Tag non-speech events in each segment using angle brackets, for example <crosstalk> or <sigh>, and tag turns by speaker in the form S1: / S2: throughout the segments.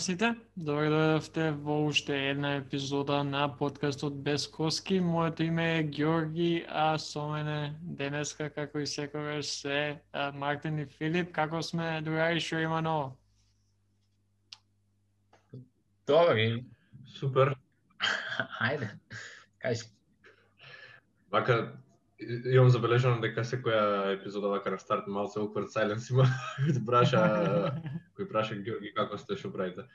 S1: Сите, добро дојдовте во уште една епизода на подкастот Без Коски. Моето име е Георги, а со мене денеска, како и секогаш, се Мартин и Филип. Како сме, другари, шо има ново?
S2: Добри.
S3: Супер. <laughs>
S2: Ајде. Кажи.
S3: Вака имам забележано дека секоја епизода вака на старт малце awkward silence има. праша <laughs> кој праша <laughs> Георги како сте што правите.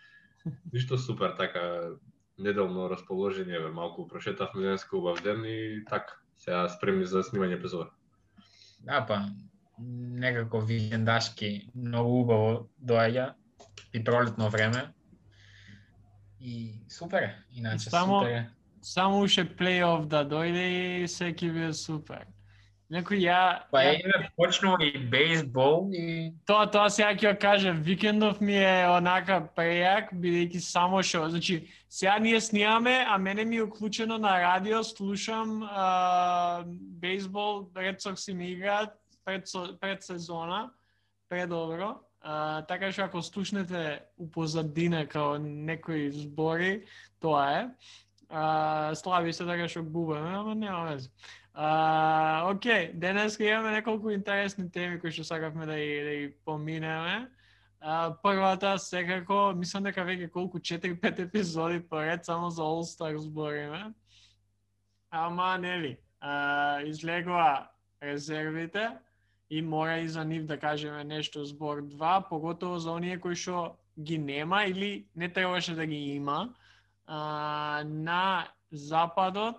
S3: Ништо супер така неделно расположение, бе, малку прошетавме денеска убав ден и така, сега спремни за снимање епизода.
S2: Да, па, некако викендашки многу убаво доаѓа и пролетно време. И супер иначе
S1: Само-
S2: супер.
S1: Само уште плей-оф да дојде и се ќе биде супер. Некој ја...
S2: Па
S1: ја-
S2: еве почнува и бейсбол и
S1: Тоа, тоа сега ќе кажам, викендов ми е онака прејак, бидејќи само шо, значи, сега ние снимаме, а мене ми е уклучено на радио, слушам а, бейсбол, Red Sox им играат пред, пред сезона, предобро. А, така што ако слушнете у позадина као некои збори, тоа е. А, слави се така што губаме, ама нема везе. А, окей, денес имаме неколку интересни теми кои што сакавме да ги, да ги поминеме. А, првата секако, мислам дека веќе колку 4-5 епизоди поред само за All Star збориме. Ама нели, а, излегува резервите и мора и за нив да кажеме нешто збор 2, поготово за оние кои што ги нема или не требаше да ги има. А, на западот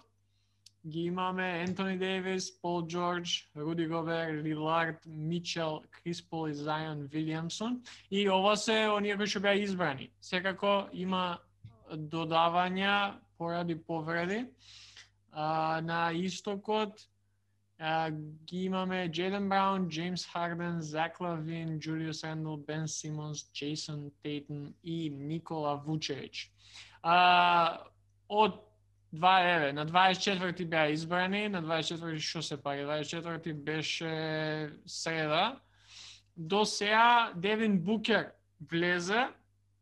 S1: ги имаме Ентони Дейвис, Пол Джордж, Руди Гобер, Лилард, Мичел, Крис Пол и Зајон Вилиамсон. И ова се оние кои што беа избрани. Секако има додавања поради повреди. А, на истокот а, ги имаме Джейден Браун, Джеймс Харден, Зак Лавин, Джулиус Рендл, Бен Симонс, Джейсон Тейтон и Никола Вучевич. А, од два еве, на 24-ти беа избрани, на 24-ти што се пари, 24-ти беше среда. До сега Девин Букер влезе,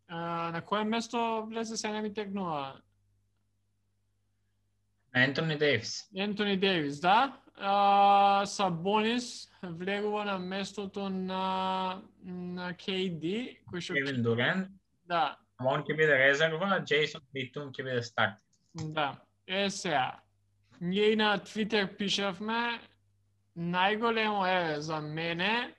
S1: а, на кое место влезе се не ми текнува?
S2: на Ентони Дейвис.
S1: Ентони Дейвис, да. А, Сабонис влегува на местото на на KD, кој што
S2: Кевин Дурен,
S1: да,
S2: Мон ќе биде резерва, Джейсон Битум ќе биде старт.
S1: Да. Е сега. Ние и на Твитер пишавме најголемо е за мене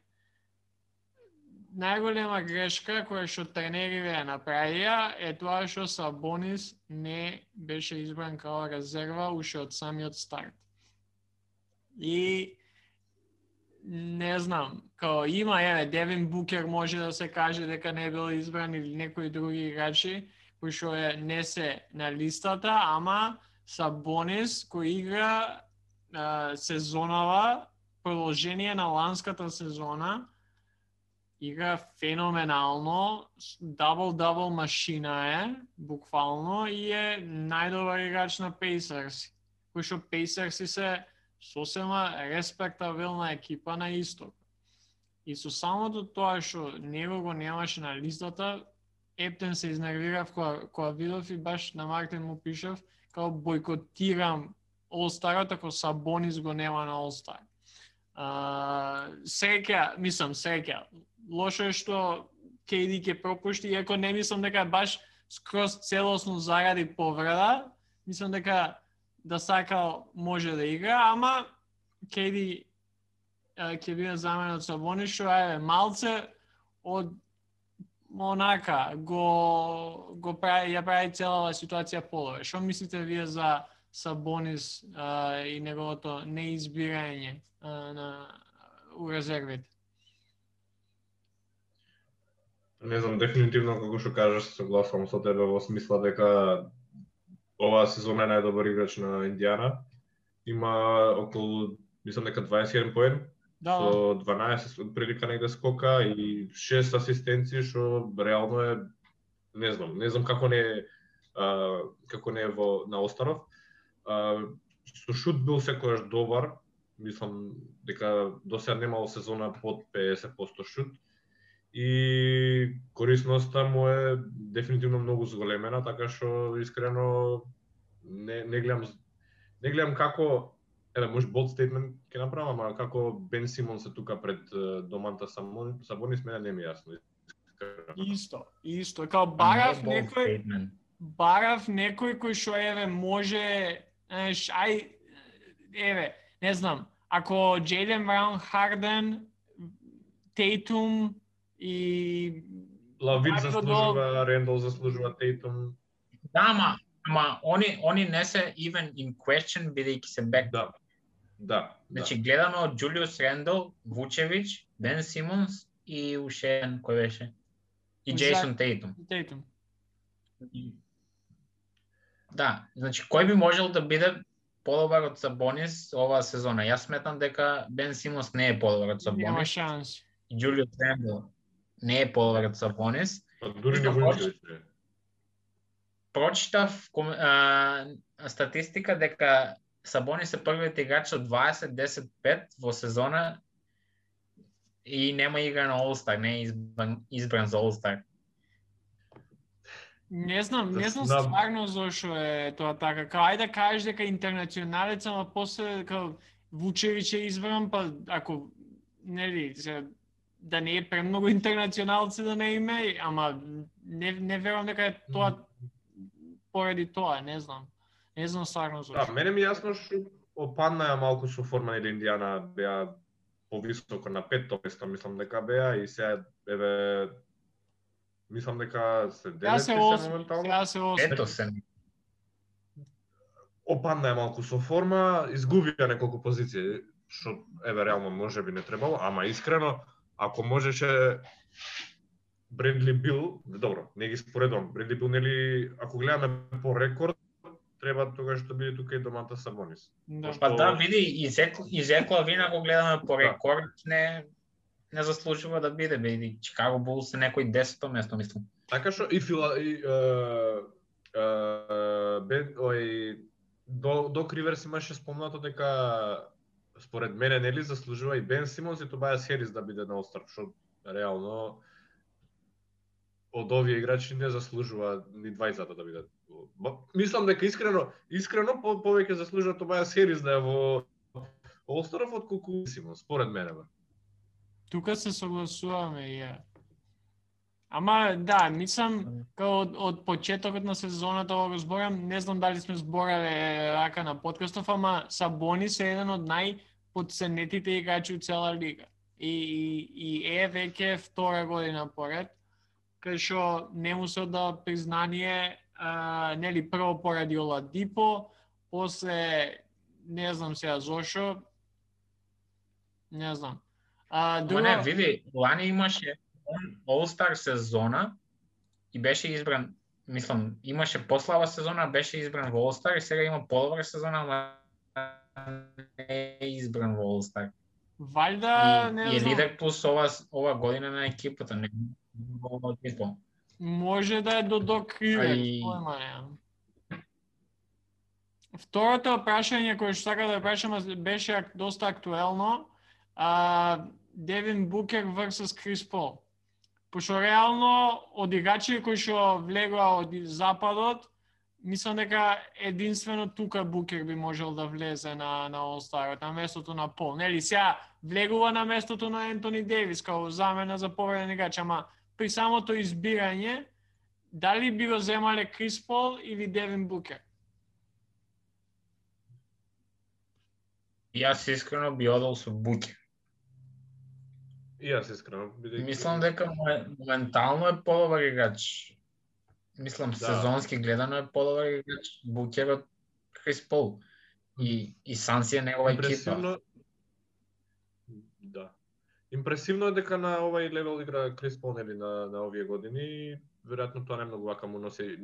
S1: најголема грешка која што тренериве ја направија е тоа што Сабонис не беше избран као резерва уште од самиот старт. И не знам, као има еве Девин Букер може да се каже дека не бил избран или некои други играчи кои што е не се на листата, ама Сабонис кој игра а, сезонава продолжение на ланската сезона игра феноменално, дабл-дабл машина е, буквално, и е најдобар играч на Пейсерси, Кој што Пейсерси се сосема респектабилна екипа на исток. И со самото тоа што него го немаше на листата, Ептен се изнервирав кога, кога видов и баш на Мартин му пишав као бойкотирам All-Старот ако Сабонис го нема на All-Star. Среќа, мислам, среќа. Лошо е што KD ќе пропушти, иако не мислам дека баш скроз целосно заради повреда, мислам дека да сакал може да игра, ама Кейди ќе биде заменет со Бонишо, што е малце од онака го го прави ја прави целава ситуација полове. Што мислите вие за Сабонис а, и неговото неизбирање а, на у резервите?
S3: Не знам, дефинитивно како што кажеш, се согласувам со тебе во смисла дека оваа сезона е најдобар играч на Индијана. Има околу, мислам дека 21 поен,
S1: Да,
S3: со 12 прилика негде скока и 6 асистенции што реално е не знам, не знам како не е а, како не е во на Остаров. А, со шут бил секогаш добар, мислам дека до сега немало сезона под 50% шут и корисноста му е дефинитивно многу зголемена, така што искрено не, не гледам не гледам како Еве, може болд стейтмент ќе направам, ама како Бен Симон се тука пред доманта Самон, Сабонис, мене не ми е јасно.
S1: Исто, исто. Као барав некој,
S2: statement.
S1: барав некој кој што еве може, ај еве, не знам, ако Джейлен Браун, Харден, Тейтум и
S3: Лавин заслужува, Рендол заслужува, Тейтум.
S2: Да, ама, ама они, они не се even in question бидејќи се бек.
S3: Да. Да. да.
S2: Значи, гледано од Джулиус Рендол, Вучевич, Бен Симонс и уште еден кој беше? И Джейсон Тейтум.
S1: Тейтум.
S2: Да, значи кој би можел да биде подобар од Сабонис оваа сезона? Јас сметам дека Бен Симонс не е подобар од
S1: Нема
S2: Сабонис
S1: шанс.
S2: и Джулиус Рендол не е подобар од Сабонис.
S3: Па дури не го имаше.
S2: Прочитав а, статистика дека Сабонис е првиот играч од 20-10-5 во сезона и нема игра на All-Star, не е избран, избран за All-Star.
S1: Не знам,
S3: Да
S1: не знам
S3: знам.
S1: стварно зошто е тоа така. Као ајде да кажеш дека интернационалец, ама после као Вучевич е избран, па ако нели се да не е премногу интернационалци да не име, ама не не верувам дека е тоа поради тоа, не знам. Не знам стварно
S3: Да,
S1: зошто.
S3: мене ми е јасно што опадна ја малку со форма или Индијана беа повисоко на петто место, мислам дека беа и сега еве мислам дека се
S1: Сега
S3: девети
S1: се
S3: моментално.
S1: сега се осми.
S2: Ето се.
S3: Опадна ја малку со форма, изгубија неколку позиции, што еве реално можеби не требало, ама искрено ако можеше Бредли Бил, добро, не ги споредувам, Бредли Бил нели ако гледаме по рекорд треба тогаш да биде тука и домата Сабонис.
S1: Да.
S2: Па да, види, и Зек, и Зек Лавин, ако гледаме по
S3: Да.
S2: рекорд, не, не заслужува да биде, биде. Чикаго Булс е некој 10 место, мислам.
S3: Така што и фила и е, е, бен ој до до Криверс имаше спомнато дека според мене нели заслужува и Бен Симонс и Тобајас Херис да биде на Остар, што реално од овие играчи не заслужува ни двајцата да бидат. Мислам дека искрено, искрено по, повеќе заслужува Тобајас Херис да е во Олстаров од колку Симонс, според мене. Бе.
S1: Тука се согласуваме и ја. Ама да, мислам као од, од почетокот на сезоната ова го зборам, не знам дали сме зборале рака на подкастов, ама Сабонис е еден од најподценетите играчи у цела лига. И, и, и е веќе втора година поред, кај што не му се одава признание, а, нели прво поради Оладипо, после не знам сега зошо, не знам. А, друго,
S2: не, види, лани имаше All-Star сезона и беше избран, мислам, имаше послаба сезона, беше избран во All-Star и сега има подобра сезона, ама не е избран во All-Star.
S1: Вајда,
S2: и,
S1: не
S2: и е лидер плюс ова, ова година на екипата, не во
S1: може да е до Док Ривер, немам. Второто прашање кое што сака да прашам беше доста актуелно. А, Девин Букер versus Крис Пол. Пошто реално од играчи кои што влегоа од западот, мислам дека единствено тука Букер би можел да влезе на на All-Star на местото на Пол. Нели сега влегува на местото на Ентони Девис као замена за повреден играч, ама при самото избирање дали би го земале Крис Пол или Девин Букер?
S2: Јас искрено би одел со Букер.
S3: И јас искрено бидејќи
S2: Мислам дека мо- моментално е подобар играч. Мислам,
S3: Да.
S2: сезонски гледано е подобар играч Букер од Крис Пол. И, и Санси е негова екипа.
S3: Импресивно Да. Импресивно е дека на овај левел игра Крис Пол нели на на овие години веројатно тоа не многу вака му носи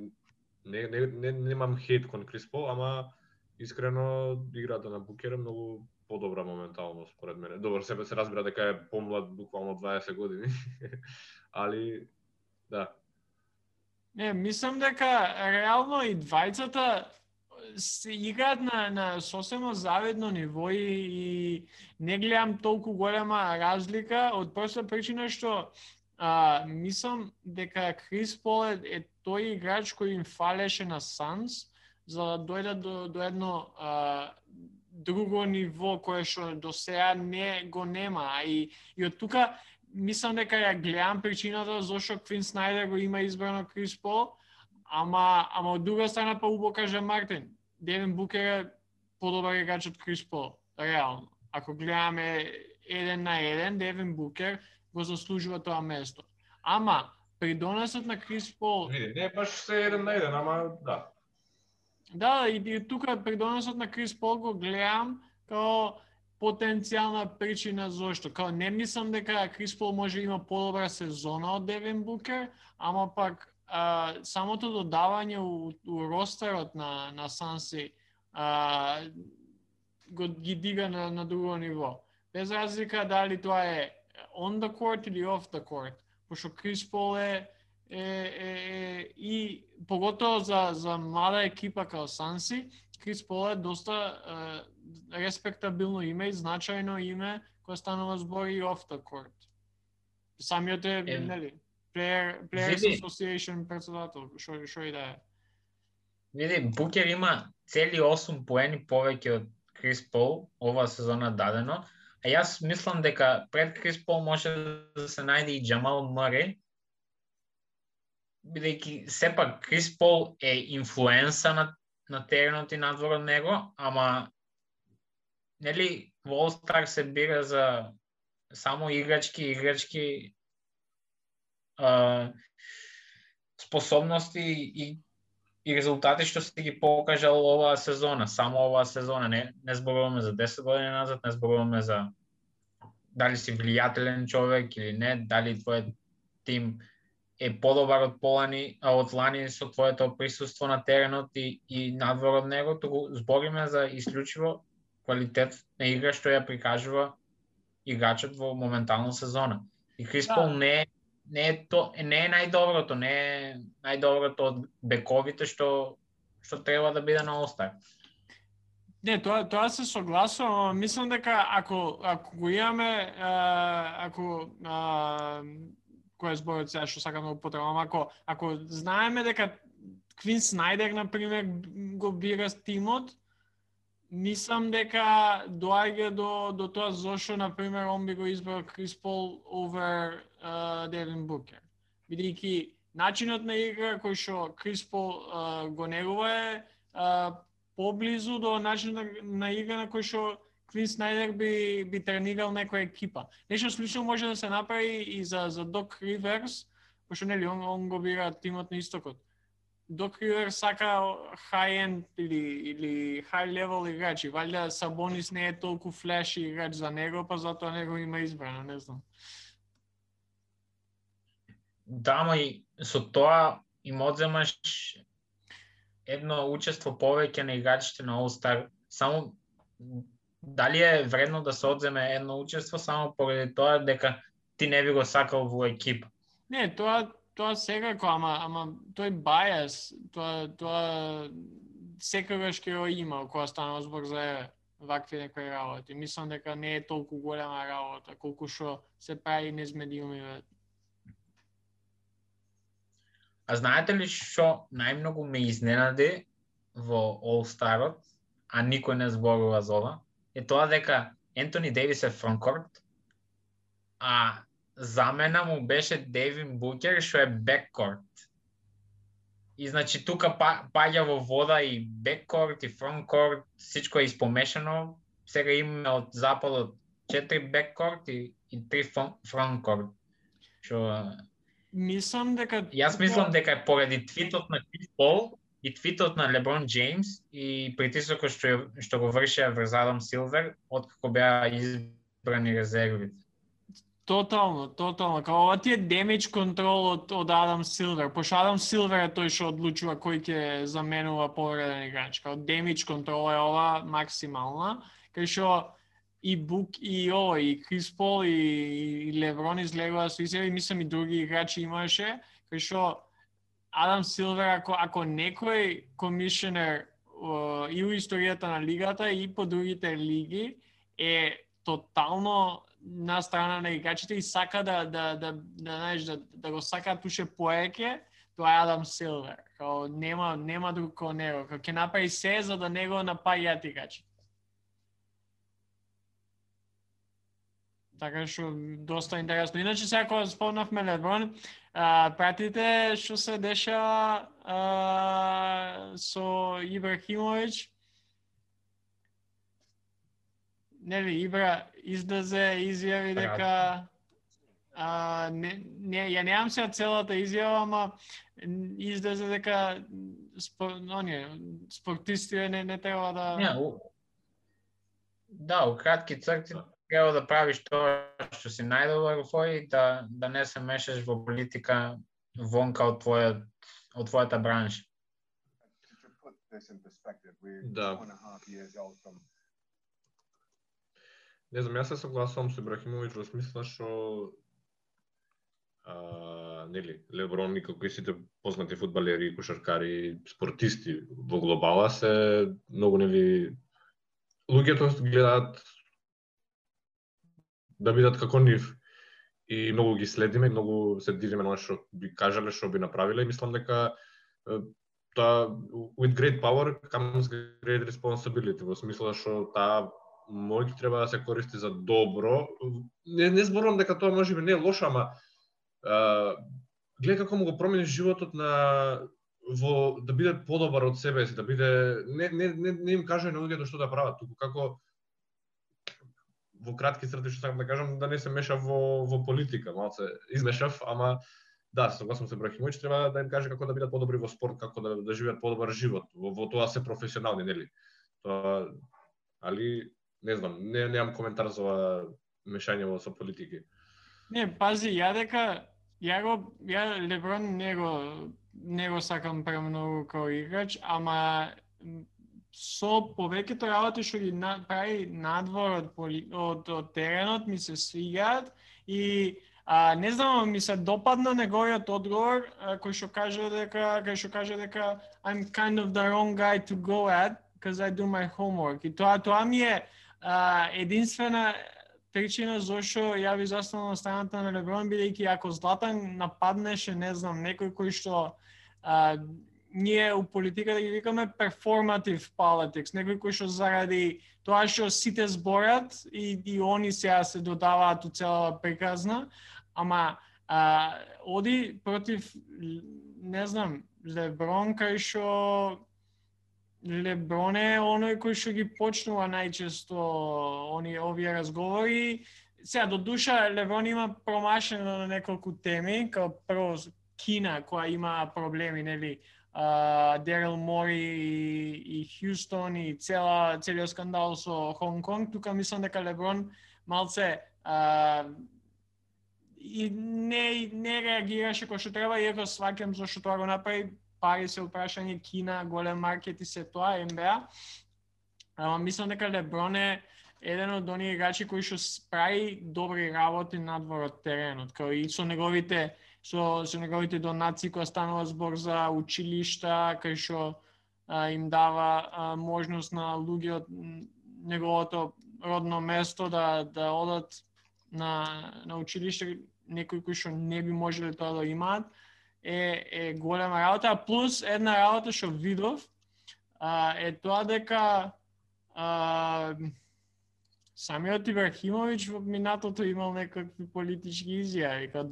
S3: не не не немам хейт кон Крис Пол, ама искрено играта на Букер е многу подобра моментално според мене. Добро, себе се разбира дека е помлад буквално 20 години. <laughs> Али да.
S1: Не, мислам дека реално и двајцата се играат на, на сосема завидно ниво и, и не гледам толку голема разлика од проста причина што а, мислам дека Крис Пол е, е тој играч кој им фалеше на Санс за да дојдат до, до едно а, друго ниво кое што до сега не го нема. А и, и од тука мислам дека ја гледам причината зошто Квин Снайдер го има избрано Крис Пол, ама, ама од друга страна па убо каже Мартин, Девин Букер е подобар играч од Крис Пол, реално. Ако гледаме еден на еден, Девин Букер го заслужува тоа место. Ама, придонесот на Крис Пол...
S3: Види, не е баш се еден на еден, ама да.
S1: Да, и, и тука придонесот на Крис Пол го гледам као потенцијална причина зошто. Као не мислам дека Крис Пол може да има подобра сезона од Девин Букер, ама пак а, самото додавање у, у ростерот на, на Санси а, го ги дига на, на друго ниво. Без разлика дали тоа е on the court или off the court. Пошто Крис Пол е, е, е, е и поготово за, за млада екипа као Санси, Крис Пол е доста е, респектабилно име и значајно име кое станува збор и off the court. Самиот е,
S2: Е,
S1: нели, Player, Players
S2: види.
S1: Association председател, што што и да е.
S2: Види, Букер има цели 8 поени повеќе од Крис Пол оваа сезона дадено, а јас мислам дека пред Крис Пол може да се најде и Джамал Маре, бидејќи сепак Крис Пол е инфлуенса на, на теренот и надвор од него, ама нели во All Star се бира за само играчки, играчки а, способности и и резултати што се ги покажал оваа сезона, само оваа сезона, не, не зборуваме за 10 години назад, не зборуваме за дали си влијателен човек или не, дали твојот тим е подобар од Полани, а од Лани со твоето присуство на теренот и, и надвор од него, туку збориме за исклучиво квалитет на игра што ја прикажува играчот во моментална сезона. И Крис
S1: Да.
S2: Не е не е то не е најдоброто, не е најдоброто од бековите што што треба да биде на All-Star.
S1: Не, тоа тоа се согласувам, мислам дека ако ако го имаме а, ако а, кој е зборот сега што сакам да го потребам, ако ако знаеме дека Квин Снайдер на пример го бира тимот, мислам дека доаѓа до до тоа зошто на пример он би го избрал Крис Пол овер uh, Девин Букер. Бидејќи начинот на игра кој што Крис Пол uh, го негува е uh, поблизу до начинот на, на игра на кој што Квин Снайдер би, би тренирал некоја екипа. Нешто слично може да се направи и за, за Док Риверс, пошто нели он, он го бира тимот на истокот. Док Риверс сака high-end или, или high-level играчи. Валја Сабонис не е толку флеш играч за него, па затоа него има избрано, не знам.
S2: Да, ма и со тоа им одземаш едно учество повеќе на играчите на All-Star. Само дали е вредно да се одземе едно учество само поради тоа дека ти не би го сакал во екипа.
S1: Не, тоа тоа секако, ама ама тој бајас, тоа тоа секогаш ќе го има кога станува збор за вакви некои работи. Мислам дека не е толку голема работа колку што се прави низ медиумиве.
S2: А знаете ли што најмногу ме изненади во All-Starот, а никој не зборува за ова? Е тоа дека Ентони Дейвис е фронкорт, а замена му беше Девин Букер што е беккорт. И значи тука па, паѓа во вода и беккорт и фронкорт, всичко е испомешано. Сега имаме од западот 4 беккорт и, и 3 фронкорт. Што
S1: Мислам дека
S2: Јас мислам дека е поради твитот на Крис Пол и твитот на Леброн Джеймс и притисокот што што го вршеа врз Адам Силвер откако беа избрани резервите.
S1: Тотално, тотално. Као ова ти е демидж контрол од, од Адам Силвер. Пошто Адам Силвер е тој што одлучува кој ќе заменува повреден играч. Као демидж контрол е ова максимална. Кај што и Бук и О, и Крис Пол и, и Леврон излегува со изјави, мислам и други играчи имаше, кај што Адам Силвер, ако, ако некој комишенер и у историјата на лигата и по другите лиги е тотално на страна на играчите и сака да да да да знаеш да, да го сака туше поеќе, тоа е Адам Силвер. Као нема нема друг кој него. Као ќе направи се за да него напаѓаат играчите. Така што доста интересно. Иначе сега кога спомнавме Леброн, а, пратите што се деша а, со Ибрахимович, нели Ибра излезе изјави дека а, не, не, ја немам се целата изјава, ама излезе дека спор, оние, спортисти не, не треба да...
S2: Не, у... Да, у кратки црти треба да правиш тоа што си најдобар во и да, да не се мешаш во политика вонка од твојот од твојата бранша.
S3: Да. Не знам, јас се согласувам со Ибрахимовиќ во смисла што а, нели, Леброн и како и сите познати фудбалери, кошаркари, спортисти во глобала се многу нели луѓето гледаат да бидат како нив и многу ги следиме, многу се дивиме на што би кажале, што би направиле и мислам дека та with great power comes great responsibility во смисла што таа мој треба да се користи за добро. Не, не зборувам дека тоа може би не е лошо, ама а, гледа како му го промени животот на во да биде подобар од себе си, да биде не не не, не им кажа на луѓето што да прават, туку како во кратки црти што сакам да кажам да не се меша во во политика, малце измешав, ама да, согласно се Брахимович, треба да им каже како да бидат подобри во спорт, како да да живеат подобар живот, во, во тоа се професионални, нели? Тоа али не знам, не немам коментар за ова мешање во со политики.
S1: Не, пази, ја дека ја го ја Леброн не го не го сакам премногу како играч, ама со повеќето работи што ги на, прави надвор од, поли, од, од теренот ми се свигаат и а, не знам, ми се допадна неговиот одговор а, кој што каже дека кој што каже дека I'm kind of the wrong guy to go at because I do my homework. И тоа тоа ми е а, единствена причина зошто ја ви застанал на страната на Леброн, бидејќи ако Златан нападнеше, не знам, некој кој што а, ние у политика да ги викаме performative politics, некој кој што заради тоа што сите зборат и, и они сега се додаваат у целава приказна, ама а, оди против, не знам, Леброн кај што Леброн е оној кој што ги почнува најчесто они овие разговори. Сега до душа Леброн има промашено на неколку теми, као прво Кина која има проблеми, нели, Дерел Мори и, и Хјустон и цела целиот скандал со Хонг Конг, тука мислам дека Леброн малце а, и не не реагираше кој што треба, иако сваќам зашто тоа го направи, пари се упрашање Кина, голем маркет и се тоа, НБА. Ама мислам дека Леброн е еден од оние играчи кои што прави добри работи надвор од теренот, као и со неговите со, со неговите донации кои станува збор за училишта, кај што им дава а, можност на луѓе од неговото родно место да да одат на на училиште некои кои што не би можеле тоа да имаат е, е голема работа, плюс една работа што видов а, е тоа дека а, самиот Ибрахимович во минатото имал некакви политички изјави. кога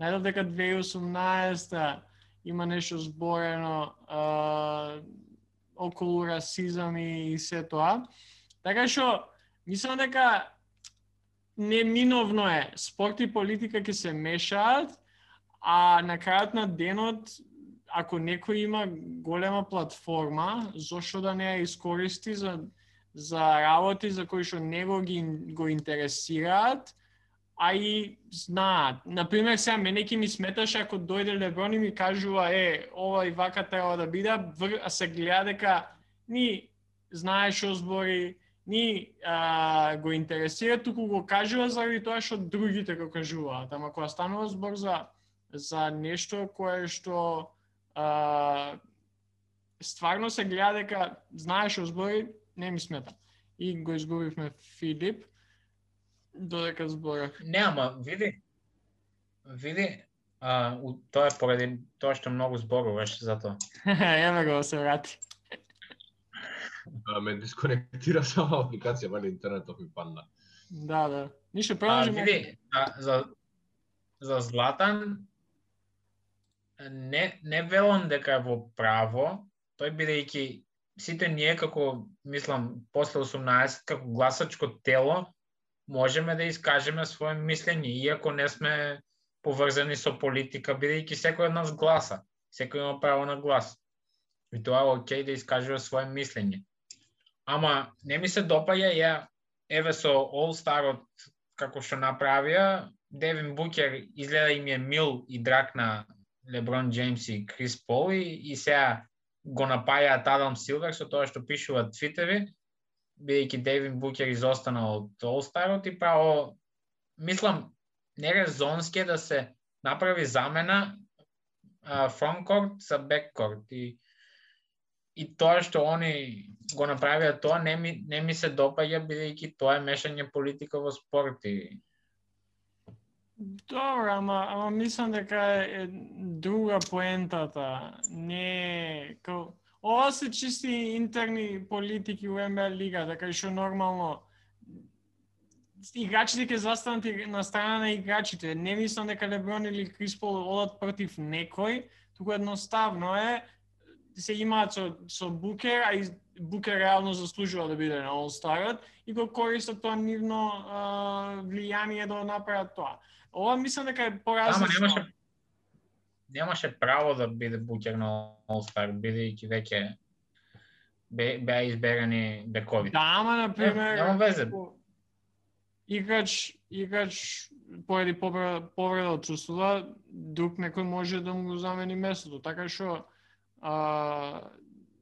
S1: најдов дека 2018 има нешто зборено а, околу расизам и, и се тоа. Така што мислам дека неминовно е спорт и политика ќе се мешаат а на крајот на денот, ако некој има голема платформа, зошто да не ја искористи за, за работи за кои што него ги го интересираат, а и знаат. Например, сега мене ќе ми сметаш ако дојде Леброн и ми кажува, е, ова и вака треба да биде, а се гледа дека ни знае што збори, ни а, го интересира, туку го кажува заради тоа што другите го кажуваат. Ама кога станува збор за за нешто кое што а, стварно се гледа дека знаеш збори, не ми смета. И го изгубивме Филип. Додека зборев.
S2: Не, ама види, види, а, у, тоа е поради тоа што многу зборуваш за тоа.
S1: Еве го се врати.
S3: А, ме дисконектира само апликација, вали интернетот ми падна.
S1: Да, да. Ништо продолжи.
S2: види, а, за, за Златан, не, не велам дека е во право, тој бидејќи сите ние како, мислам, после 18, како гласачко тело, можеме да искажеме свое мислење, иако не сме поврзани со политика, бидејќи секој од нас гласа, секој има право на глас. И тоа е окей да искажува свое мислење. Ама не ми се допаѓа ја еве со All Starот како што направија, Девин Букер изгледа им е мил и драк на Леброн Джеймс и Крис Пол и, и сега го напајаат Адам Силвер со тоа што пишуваат твитери, бидејќи Девин Букер изостана од All Starот и право мислам нерезонски е да се направи замена а, фронткорт за беккорт и и тоа што они го направија тоа не ми не ми се допаѓа бидејќи тоа е мешање политика во спорт и
S1: Добро, ама, ама мислам дека е друга поентата. Не, као, ова се чисти интерни политики во МБА лига, така што нормално играчите ќе застанат на страна на играчите. Не мислам дека Леброн или Крис Пол одат против некој, туку едноставно е се имаат со, со Букер, а и Букер реално заслужува да биде на All Starот и го користат тоа нивно а, влијание да го направат тоа. Ова мислам дека е
S2: Ама
S1: поразлично.
S2: немаше немаше право да биде Букер на All Star, бидејќи веќе бе, беа изберани бекови.
S1: Да, ама на пример
S2: нема везе.
S1: играч играч поради повреда, отсуствува, друг некој може да му го замени местото. Така што а,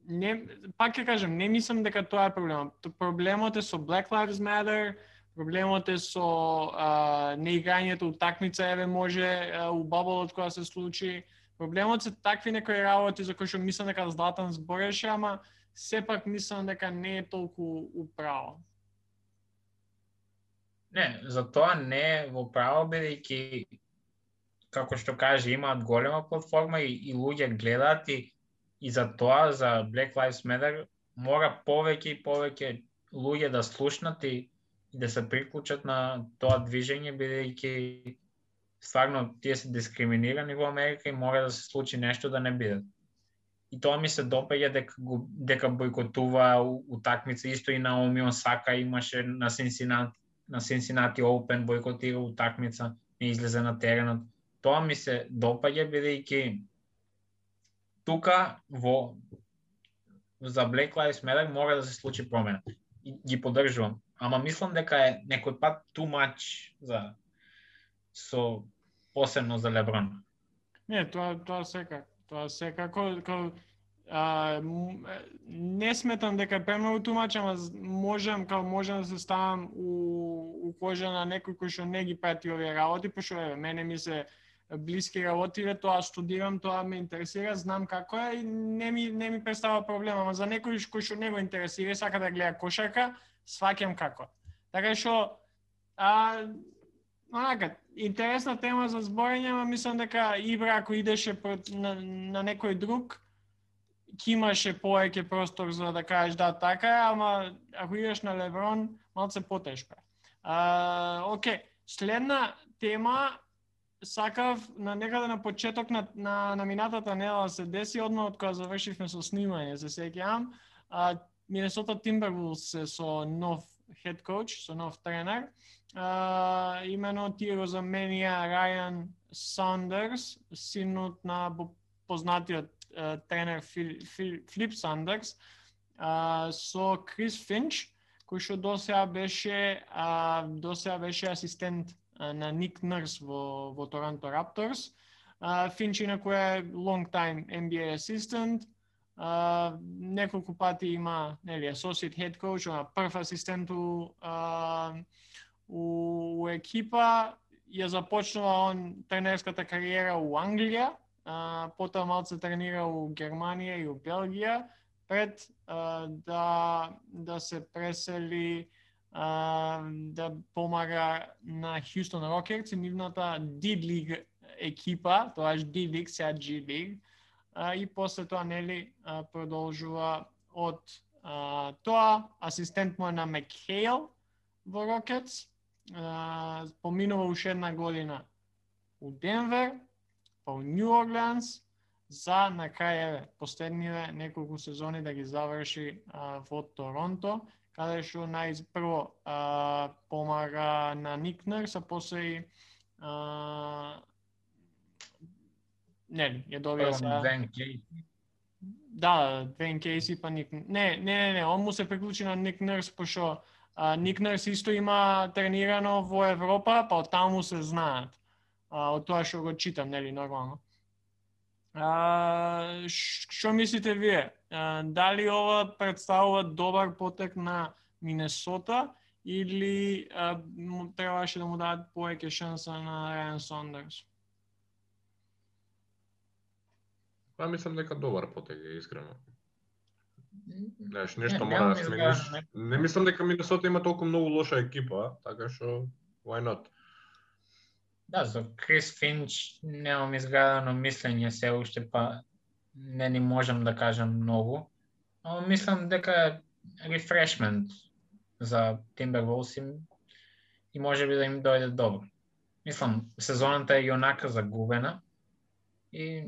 S1: не, пак ќе кажам, не мислам дека тоа е проблемот. Проблемот е со Black Lives Matter, проблемот е со а, неиграњето утакмица, еве може а, у баболот која се случи. Проблемот се такви некои работи за кои што мислам дека Златан збореше, ама сепак мислам дека не е толку управо.
S2: Не, за тоа не е во право, бидејќи, како што каже, имаат голема платформа и, и луѓе гледаат и, и за тоа, за Black Lives Matter, мора повеќе и повеќе луѓе да слушнат и да се приклучат на тоа движење, бидејќи стварно тие се дискриминирани во Америка и мора да се случи нешто да не бидат. И тоа ми се допаѓа дека дека бойкотува утакмица исто и на Омион Осака имаше на Cincinnati на Синсинати Open бойкотира утакмица, не излезе на теренот. Тоа ми се допаѓа бидејќи тука во за Black Lives Matter мора да се случи промена. И ги поддржувам. Ама мислам дека е некој пат too much за со посебно за Леброн.
S1: Не, тоа тоа секако, тоа секако како а, не сметам дека е премногу тумач, ама можам као можам да се ставам у, у кожа на некој кој што не ги прати овие работи, пошто еве мене ми се блиски работи, тоа студирам, тоа ме интересира, знам како е и не ми не ми представа проблема, ама за некој кој што не го интересира сака да гледа кошарка, сваќам како. Така што а онака, интересна тема за зборење, ама мислам дека Ибра ако идеше прот, на, на некој друг, ќе имаше повеќе простор за да кажеш да така е, ама ако идеш на Леброн, малце потешко е. А, следна тема сакав на некаде на почеток на, на, на минатата недела се деси одма од кога завршивме со снимање, се сеќавам. А, Минесота Timberwolves се со нов head coach, со нов тренер. А, имено тие го заменија Рајан Сандерс, синот на познатиот е, тренер Фил, Фил, Флип Сандерс, а, со Крис Финч, кој што досега беше а, досега беше асистент а, на Ник Нърс во во Торонто Raptors. А, Финч инаку е long time NBA assistant, а, неколку пати има нели associate head coach, она прв асистент у, а, у, у екипа, ја започнува он тренерската кариера у Англија, а, потоа малце тренира у Германија и у Белгија, пред а, да, да се пресели а, да помага на Хјустон Рокетс и нивната D-лиг екипа, тоаш D-лиг, сега G-League, а, и после тоа нели а, продолжува од а, тоа асистент му е на Мекхейл во Рокетс, а, поминува уште една година у Денвер, па у Нью Орлеанс, за на крај еве последниве неколку сезони да ги заврши а, во Торонто, каде што најпрво помага на Никнер а после и а, нели, ја добија сега.
S2: Вен Кейси.
S1: Да, Вен Кейси па Ник Не, не, не, не, он му се приклучи на Ник Нерс пошто а, Ник Нерс исто има тренирано во Европа, па од таму се знаат. А, од тоа што го читам, нели, нормално. А, што мислите вие? А, дали ова представува добар потек на Минесота или а, требаше да му дадат повеќе шанса на Рајан Сондерс?
S3: Па мислам дека добар потек е искрено. Знаеш, нешто
S2: Не,
S3: мора да смениш.
S2: не-
S3: Не мислам дека Минесота има толку многу лоша екипа, така што why not?
S2: Да, за Крис Финч немам изградено мислење се уште, па не ни можам да кажам многу. Но мислам дека е рефрешмент за Timberwolves и, и може би да им дојде добро. Мислам, сезоната е јонака загубена и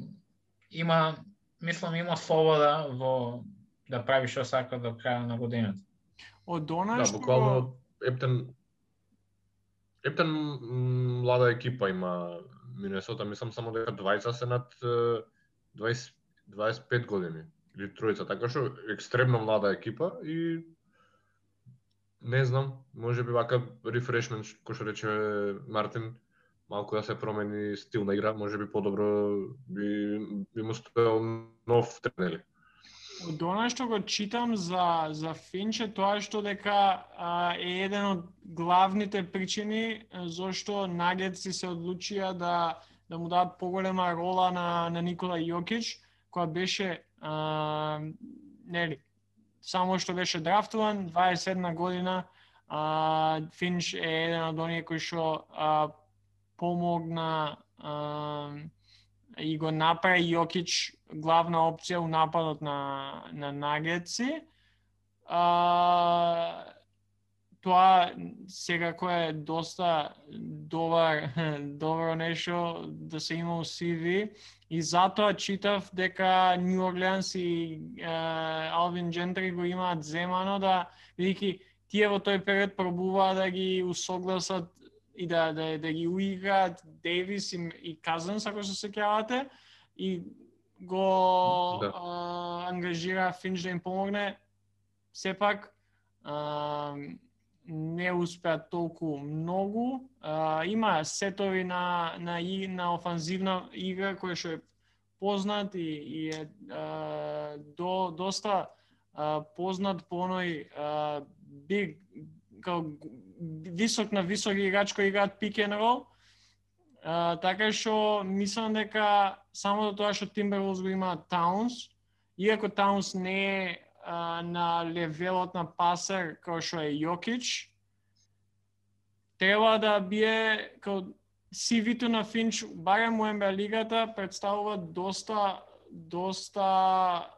S2: има, мислам, има слобода во да прави што сака до краја на годината.
S1: Од она
S3: Да,
S1: што
S3: буквално. Ептен Ептен млада екипа има Минесота, мислам само дека двајца се над е, 20 25 години или тројца, така што екстремно млада екипа и не знам, може би вака рефрешмент, кој што рече Мартин, малку да се промени стил на игра, може би подобро би, би му стоел нов тренер.
S1: Од она што го читам за за Финче, е тоа што дека а, е еден од главните причини зашто зошто Нагетси се одлучија да да му дадат поголема рола на на Никола Јокич, која беше а, нели само што беше драфтуван 21 година а, Финч е еден од оние кои што а, помогна а, и го направи Јокич главна опција у нападот на на Нагетси. А, тоа секако е доста добар <laughs> добро нешто да се има у CV и затоа читав дека Нью Орлеанс и е, Алвин Джентри го имаат земано да бидејќи тие во тој период пробуваа да ги усогласат и да да, да ги уиграат Дейвис и, и Казанс, ако се сеќавате, и го
S3: Да.
S1: а, ангажира Финч да им помогне. Сепак а, не успеа толку многу. А, има сетови на на и на офанзивна игра кој што е познат и, и е а, до доста а, познат по оној а, биг као висок на висок играч кој играат пик ен рол. А, така што мислам дека само до тоа што Timberwolves го има Таунс, иако Таунс не е а, на левелот на пасер како што е Јокич, треба да бие као CV-то на Финч, барем у НБА лигата, представува доста доста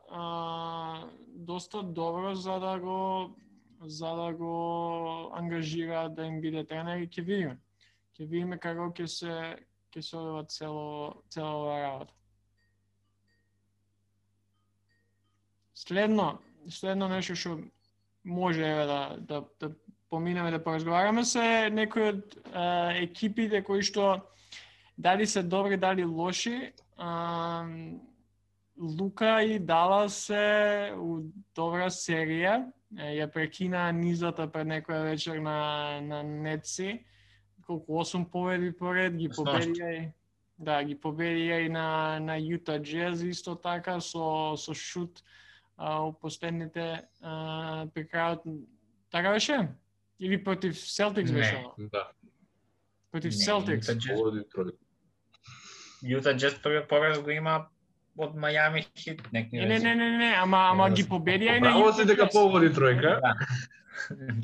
S1: а, доста добро за да го за да го ангажира да им биде тренер и ќе видиме. Ќе видиме како ќе се ќе се одува цело цела оваа работа. Следно, следно нешто што може еве да да да поминеме да поразговараме се некои од е, екипите кои што дали се добри, дали лоши. А, Лука и Дала се у добра серија. Ја прекина низата пред некоја вечер на на Нетси. Колку 8 победи поред ги победија и да, ги победија и на на Јута Джез исто така со со шут а, у последните а, при крајот така беше? Или против Селтикс
S2: Не.
S1: беше? ова?
S3: Да,
S1: Против
S2: Не,
S1: Селтикс.
S2: Јута Джест првиот пораз го има од Мајами Хит.
S1: Не, не, не, не, не, ама ама ги победија и на
S3: Право си дека погоди тројка.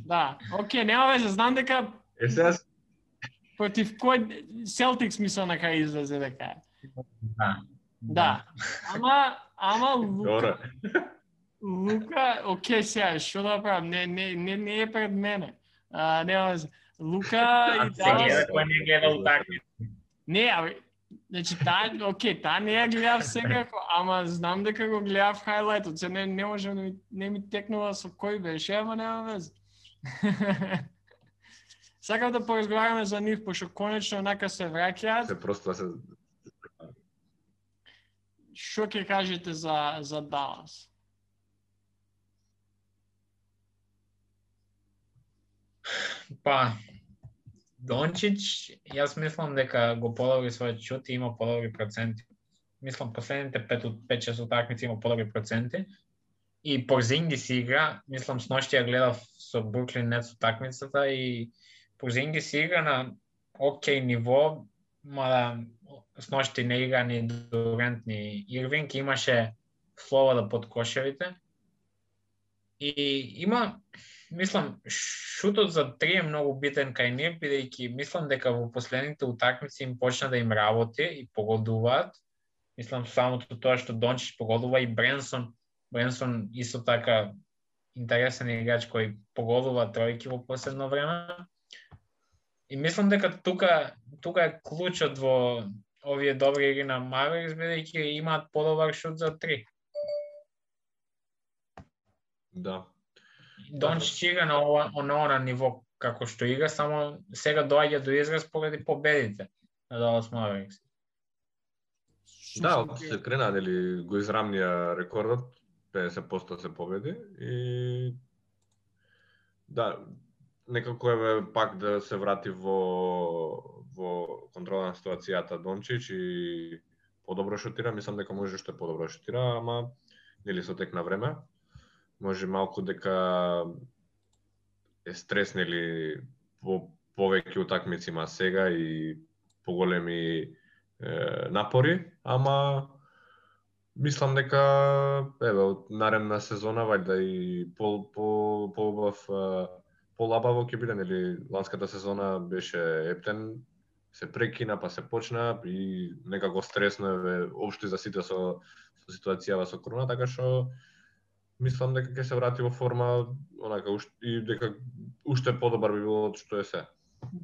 S1: Да, окей, нема веќе, знам дека
S3: Е сега
S1: против кој Celtics мислам на крај излезе дека е.
S2: Да.
S1: Да. Ама ама Лука. Лука, окей сега, што да правам? Не не не не е пред мене. А, нема веќе. Лука
S2: А
S1: и Далас.
S2: кој не.
S1: Не, абе, значи таа, окей, таа не ја гледав секако, ама знам дека го гледав хајлајтот, се не, не можам да ми, не ми текнува со кој беше, ама нема везе. <laughs> Сакам да поразговараме за нив, пошто конечно онака се враќаат.
S3: се просто се
S1: Што ќе кажете за, за Далас?
S2: Па, Дончич, јас мислам дека го подобри својот шут и има подобри проценти. Мислам последните 5 од 5-6 утакмици има подобри проценти. И Порзингис игра, мислам с ја гледав со Бруклин Нетс утакмицата и Порзингис игра на окей ниво, мада с не игра ни Дурент ни Ирвинг, имаше слова да под кошевите. И има мислам, шутот за три е многу битен кај нив, бидејќи мислам дека во последните утакмици им почна да им работи и погодуваат. Мислам самото тоа што Дончич погодува и Бренсон, Бренсон исто така интересен играч кој погодува тројки во последно време. И мислам дека тука тука е клучот во овие добри игри на Mavericks бидејќи имаат подобар шут за три
S3: да.
S2: Дончич игра на ова, на ова ниво како што игра, само сега доаѓа до израз поради победите на Dallas Mavericks.
S3: Да, од се крена нели го израмнија рекордот 50% се победи и да, некако е пак да се врати во во контрола на ситуацијата Дончич и подобро шутира, мислам дека може што подобро шутира, ама нели со тек на време може малку дека е стреснели во повеќе утакмици има сега и поголеми е, напори, ама мислам дека еве од наредна сезона вајда и по по поубав полабаво ќе биде нели? Ланската сезона беше ептен се прекина па се почна и некако стресно е општо за сите со со ситуацијава со корона, така што мислам дека ќе се врати во форма онака уште, и дека уште подобар би било од што е се.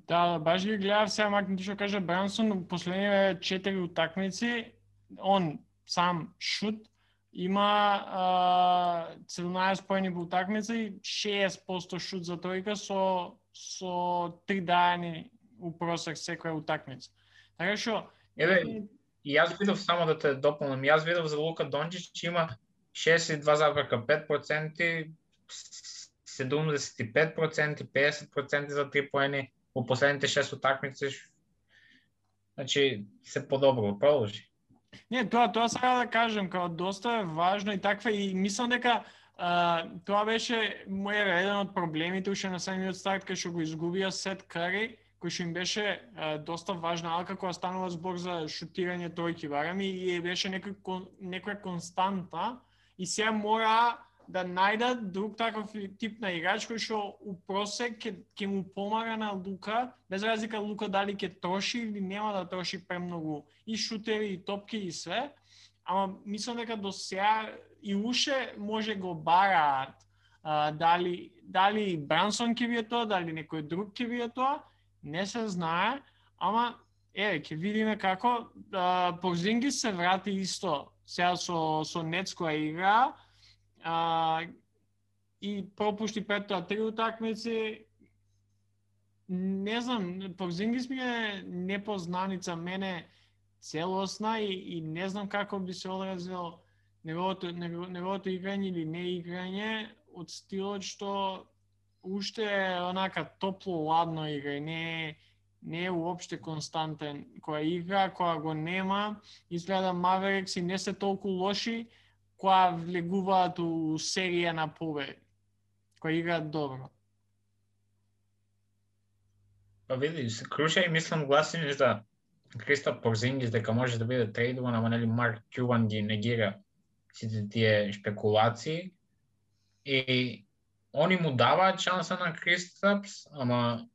S1: Да, да, баш ги гледав сега Макнити што каже Брансон, во последниве четири утакмици, он сам шут, има а, 17 поени по утакмица и 60% шут за тројка со со три дајани у просек секоја утакмица. Така што
S2: Еве, и јас видов само да те дополнам, јас видов за Лука Дончич има 62,5%, 75%, 50% за три поени во последните 6 утакмици. Значи, се подобро, продолжи.
S1: Не, тоа тоа сакам да кажам, као доста е важно и таква и мислам дека а, тоа беше мој еден од проблемите уште на самиот старт кај што го изгубија Сет Кари, кој што им беше а, доста важна алка која станува збор за шутирање тројки барем и беше некој некоја константа и сега мора да најдат друг таков тип на играч кој што у просек ќе ќе му помага на Лука, без разлика Лука дали ќе троши или нема да троши премногу и шутери и топки и све, ама мислам дека до сега и уше може го бараат а, дали дали Брансон ќе биде тоа, дали некој друг ќе биде тоа, не се знае, ама еве ќе видиме како а, Порзингис се врати исто сега со со Нец која игра а, и пропушти пред тоа три утакмици. Не знам, Порзингис ми е непознаница мене целосна и, и не знам како би се одразил неговото, него- неговото играње или не играње од стилот што уште е онака топло ладно игра и не е не е уопште константен. Која игра, која го нема, изгледа Маверикс и не се толку лоши, која влегуваат у серија на победи. Која играат добро.
S2: Па види, се круша и мислам гласини за Кристоф Порзингис дека може да биде трейдуван, ама нели Марк Кюбан ги негира сите тие спекулации и они му даваат шанса на Кристапс, ама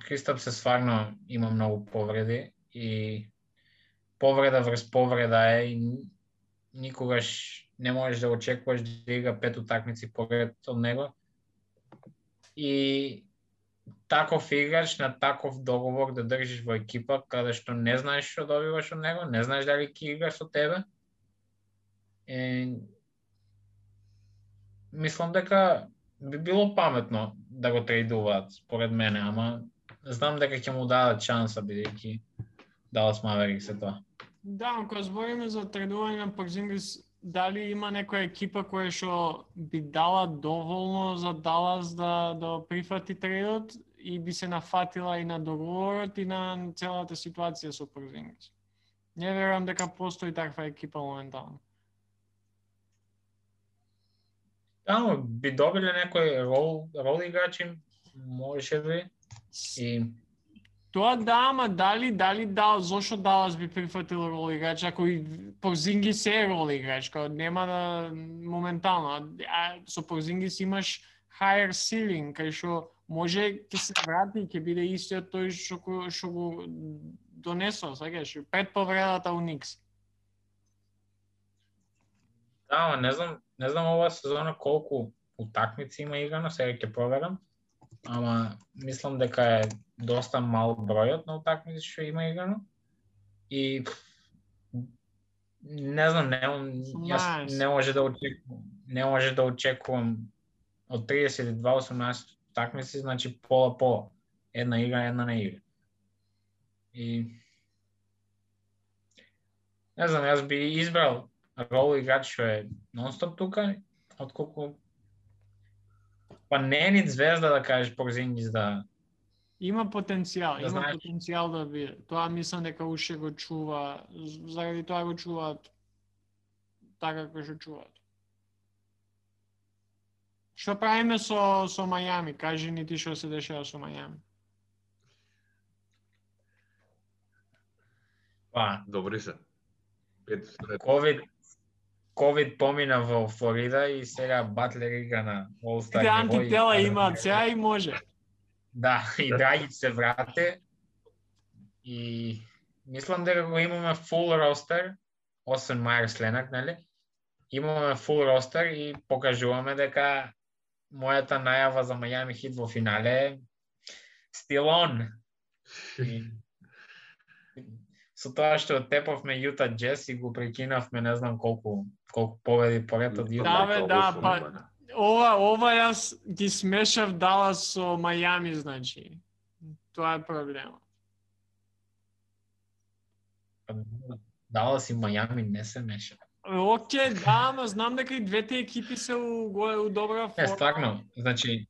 S2: Кристапс се стварно има многу повреди и повреда врз повреда е и никогаш не можеш да очекуваш да игра пет утакмици поред од него. И таков играч на таков договор да држиш во екипа каде што не знаеш што добиваш од него, не знаеш дали ќе игра со тебе. И... Мислам дека би било паметно да го трейдуваат, според мене, ама знам дека ќе му дадат шанса бидејќи Далас Маверикс е тоа.
S1: Да, ако збориме за трейдување на Порзингис, дали има некоја екипа која што би дала доволно за Далас да да прифати трейдот и би се нафатила и на договорот и на целата ситуација со Порзингис. Не верувам дека постои таква екипа моментално.
S2: Да, би добиле некој рол, рол играчи, може би. И
S1: Тоа да, ама дали, дали да, зошто Далас би прифатил рол играч, ако и Порзингис е рол играч, као нема да моментално, а, со Порзингис имаш higher ceiling, кај што може ќе се врати, ќе биде истиот тој што што го донесо, сакаш, пред повредата у Никс.
S2: Да, ама не знам, не знам оваа сезона колку утакмици има играно, сега ќе проверам. Ама мислам дека е доста мал бројот на утакмици што има играно. И не знам, не, јас не може да очекувам, не може да очекувам од 32 18 такмици, значи пола пола. Една игра, една не игра. И не знам, јас би избрал рол играч што е нонстоп тука, отколку па не е ни звезда да кажеш Порзингис да
S1: Има потенцијал,
S2: Да
S1: има
S2: знаеш.
S1: потенцијал да би. Тоа мислам дека уште го чува, заради тоа го чуваат така како што чуваат. Што правиме со со Мајами? Кажи ни ти што се дешава со Мајами.
S2: па
S3: Добри се.
S2: Ковид ковид помина во Флорида и сега Батлер игра на All-Star
S1: антитела имаат сега и може.
S2: Да, и Драгиќ се врате. И мислам дека го имаме фул ростер, освен Майерс Ленак, нели? Имаме фул ростер и покажуваме дека мојата најава за Мајами Хит во финале е still on. И... Со тоа што тепавме Јута Джес и го прекинавме не знам колку колку победи поред од
S1: Да,
S2: Јута.
S1: бе, да, па- Ова, ова јас ги смешав Далас со Мајами, значи. Тоа е проблемот.
S2: Далас и Мајами не се меша.
S1: Оке, да, ама знам дека и двете екипи се у, у добра
S2: Не,
S1: форма.
S2: стварно, значи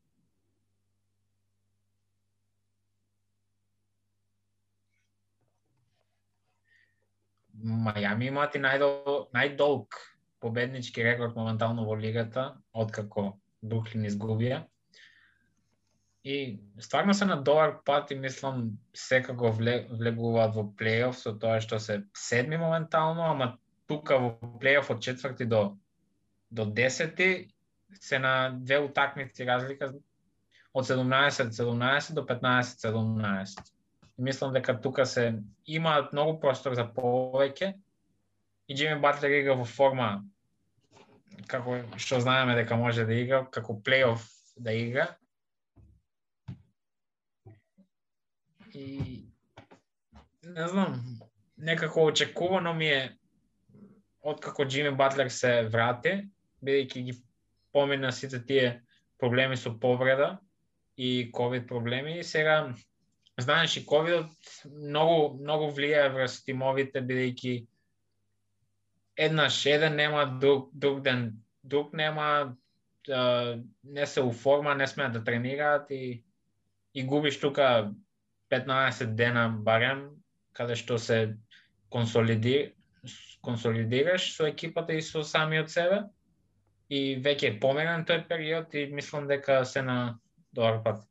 S2: Мајами имаат и најдол, најдолг победнички рекорд моментално во лигата, откако Бруклин изгубија. И стварно се на добар пат и мислам секако влегуваат во плейоф со тоа што се седми моментално, ама тука во плейоф од четврти до до десети се на две утакмици разлика од 17-17 до 15-17. Мислам дека тука се имаат многу простор за повеќе и Джими Батлер игра во форма како што знаеме дека може да игра, како плейоф да игра. И не знам, некако очекувано ми е откако Джими Батлер се врати, бидејќи ги помина сите тие проблеми со повреда и ковид проблеми и сега знаеш и ковидот многу многу влијае врз тимовите бидејќи еднаш еден нема друг друг ден друг нема не се у форма, не смеат да тренираат и и губиш тука 15 дена барем каде што се консолидир, консолидираш со екипата и со самиот себе и веќе е померен тој период и мислам дека се на добар пат.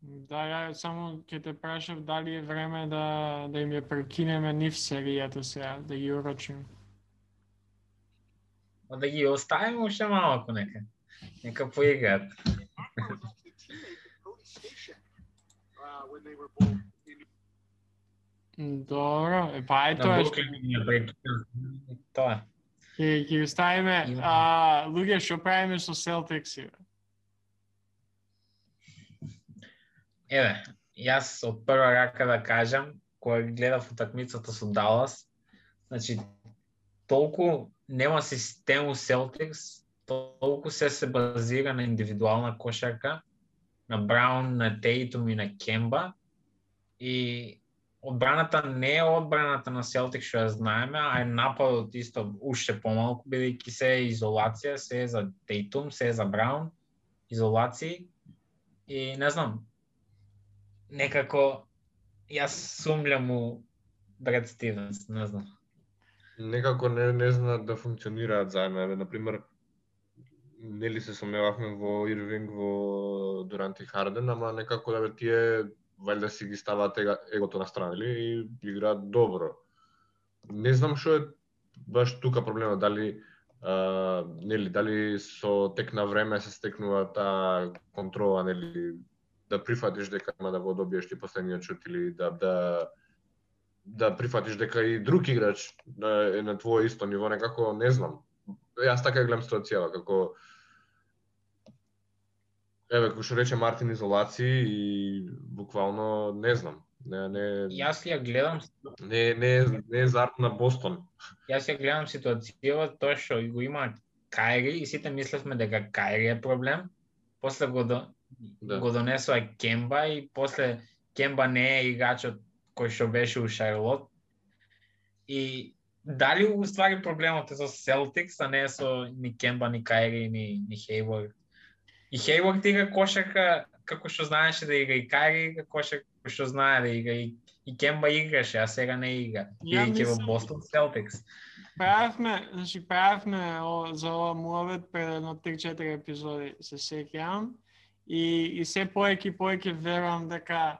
S1: Да, ја само ќе те прашав дали е време да да им ја прекинеме нив серијата сега, да ги урочим.
S2: Па да ги оставиме уште малку нека. Нека поиграат.
S1: Добро, е, па е тоа што
S2: ги. Тоа.
S1: ќе ќе оставиме а луѓе што правиме со Celtics
S2: Еве, јас од прва рака да кажам, кога гледав утакмицата со Далас, значи толку нема систем у Celtics, толку се се базира на индивидуална кошарка, на Браун, на Тейтум и на Кемба. И одбраната не е одбраната на Селтикс што ја знаеме, а е нападот исто уште помалку, бидејќи се е изолација, се е за Тейтум, се е за Браун, изолации. И не знам, некако јас сумлям у Бред Стивенс, не знам.
S3: Некако не не знаат да функционираат заедно. Еве, например нели се сомневавме во Ирвинг, во Дурант и Харден, ама некако да бе тие валјда си ги ставаат егото на страна, или и играат добро. Не знам што е баш тука проблемот, дали а, нели дали со тек на време се стекнува таа контрола, нели да прифатиш дека има да го добиеш ти последниот шут или да да да прифатиш дека и друг играч е на твое исто ниво, некако не знам. Јас така гледам ситуацијава, како Еве, кој што рече Мартин изолации и буквално не знам. Не не
S2: Јас ја гледам,
S3: не не не е зарт на Бостон.
S2: јас ја гледам ситуацијава тоа што го има Кајри и сите мислевме дека Кајри е проблем. После го
S3: Да.
S2: го донесува Кемба и после Кемба не е играчот кој што беше у Шарлот. И дали у ствари проблемот е со Celtics, а не е со ни Кемба, ни Кајри, ни, ни Хейворд. И Хейворд игра кошарка како што знаеше да игра и Кајри игра кошарка како што знае да игра и, и Кемба играше, а сега не игра.
S1: Ја
S2: Бидејќи во Бостон Celtics.
S1: Правевме, значи правевме о, за ова муавет пред едно 3-4 епизоди, се сеќавам. И, и се поеќе и поеќе верувам дека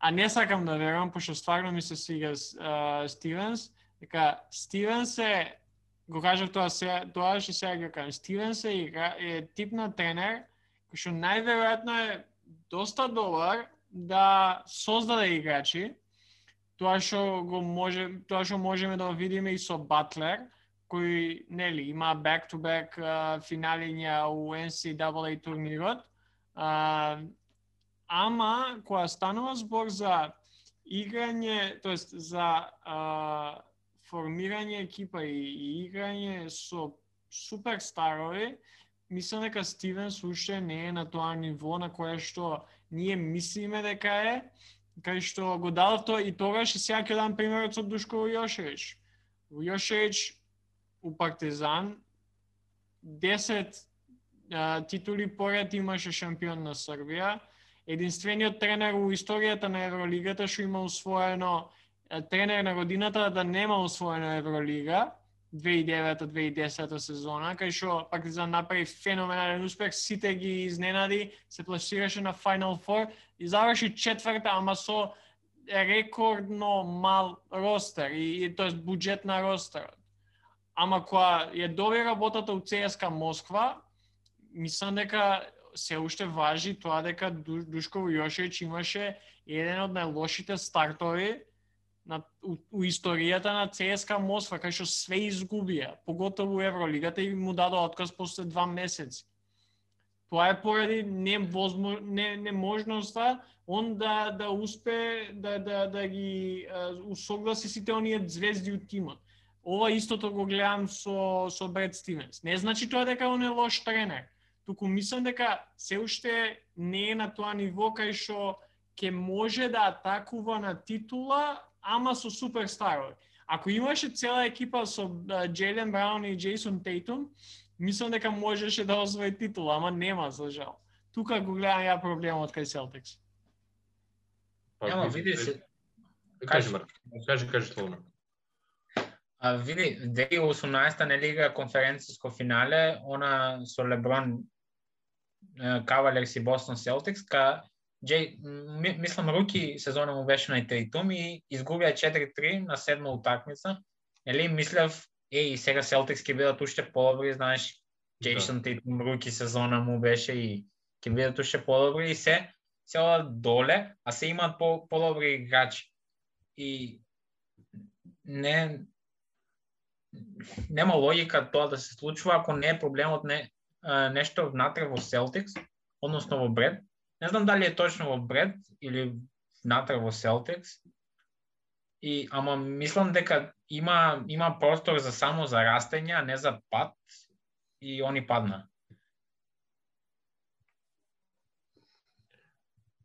S1: а не сакам да верувам пошто стварно ми се свига uh, Стивенс, дека Стивенс е го кажав тоа се тоа што сега го кажам. Стивенс е, игра, е тип на тренер кој што најверојатно е доста добар да создаде играчи, тоа што го може тоа што можеме да го видиме и со Батлер кој нели има back to back финалиња у NCAA турнирот. А, ама која станува збор за играње, тоест за а, формирање екипа и, и играње со суперстарови, мислам дека Стивен Суше не е на тоа ниво на кое што ние мислиме дека е, кај што го дадов тоа и тогаш и сега ќе дам примерот со Душко Јошевич. Јошевич у Партизан 10 а, титули поред имаше шампион на Србија. Единствениот тренер у историјата на Евролигата што има усвоено тренер на годината да нема усвоено Евролига 2009-2010 сезона, кај што Партизан направи феноменален успех, сите ги изненади, се пласираше на Final Four и заврши четврта, ама со рекордно мал ростер и, и тоест буџет на ростерот. Ама која ја доби работата у ЦСКА Москва, мислам дека се уште важи тоа дека Душков Јошевич имаше еден од најлошите стартови на, у, у историјата на ЦСКА Москва, кај што све изгубија, поготово во Евролигата и му дадо отказ после два месеци. Тоа е поради невозмо, не, неможноста он да да успе да да да ги усогласи сите оние звезди од тимот. Ова истото го гледам со со Бред Стивенс. Не значи тоа дека он е лош тренер. Туку мислам дека се уште не е на тоа ниво кај што ќе може да атакува на титула, ама со суперстарови. Ако имаше цела екипа со Джейлен Браун и Джейсон Тейтум, мислам дека можеше да освои титула, ама нема за жал. Тука го гледам ја проблемот кај Celtics.
S3: Па,
S2: Ама
S3: види,
S2: се,
S3: Кажи,
S2: кажи.
S3: Марко. Кажи, кажи словно.
S2: А види, 2018 нели игра конференциско финале, она со Леброн Кавалерс и Бостон Селтикс, ка Джей, ми, мислам, руки сезона му беше на Тейтум и изгубија 4-3 на седма утакмица. Ели, мислев, еј, сега Селтикс ќе бидат уште подобри, знаеш, Джейсон да. Тейтум руки сезона му беше и ќе бидат уште подобри и се се одат доле, а се имаат по, подобри играчи. И не нема логика тоа да се случува ако не е проблемот не нешто внатре во Celtics, односно во Бред. Не знам дали е точно во Бред или внатре во Celtics. И ама мислам дека има има простор за само за растење, а не за пад и они падна.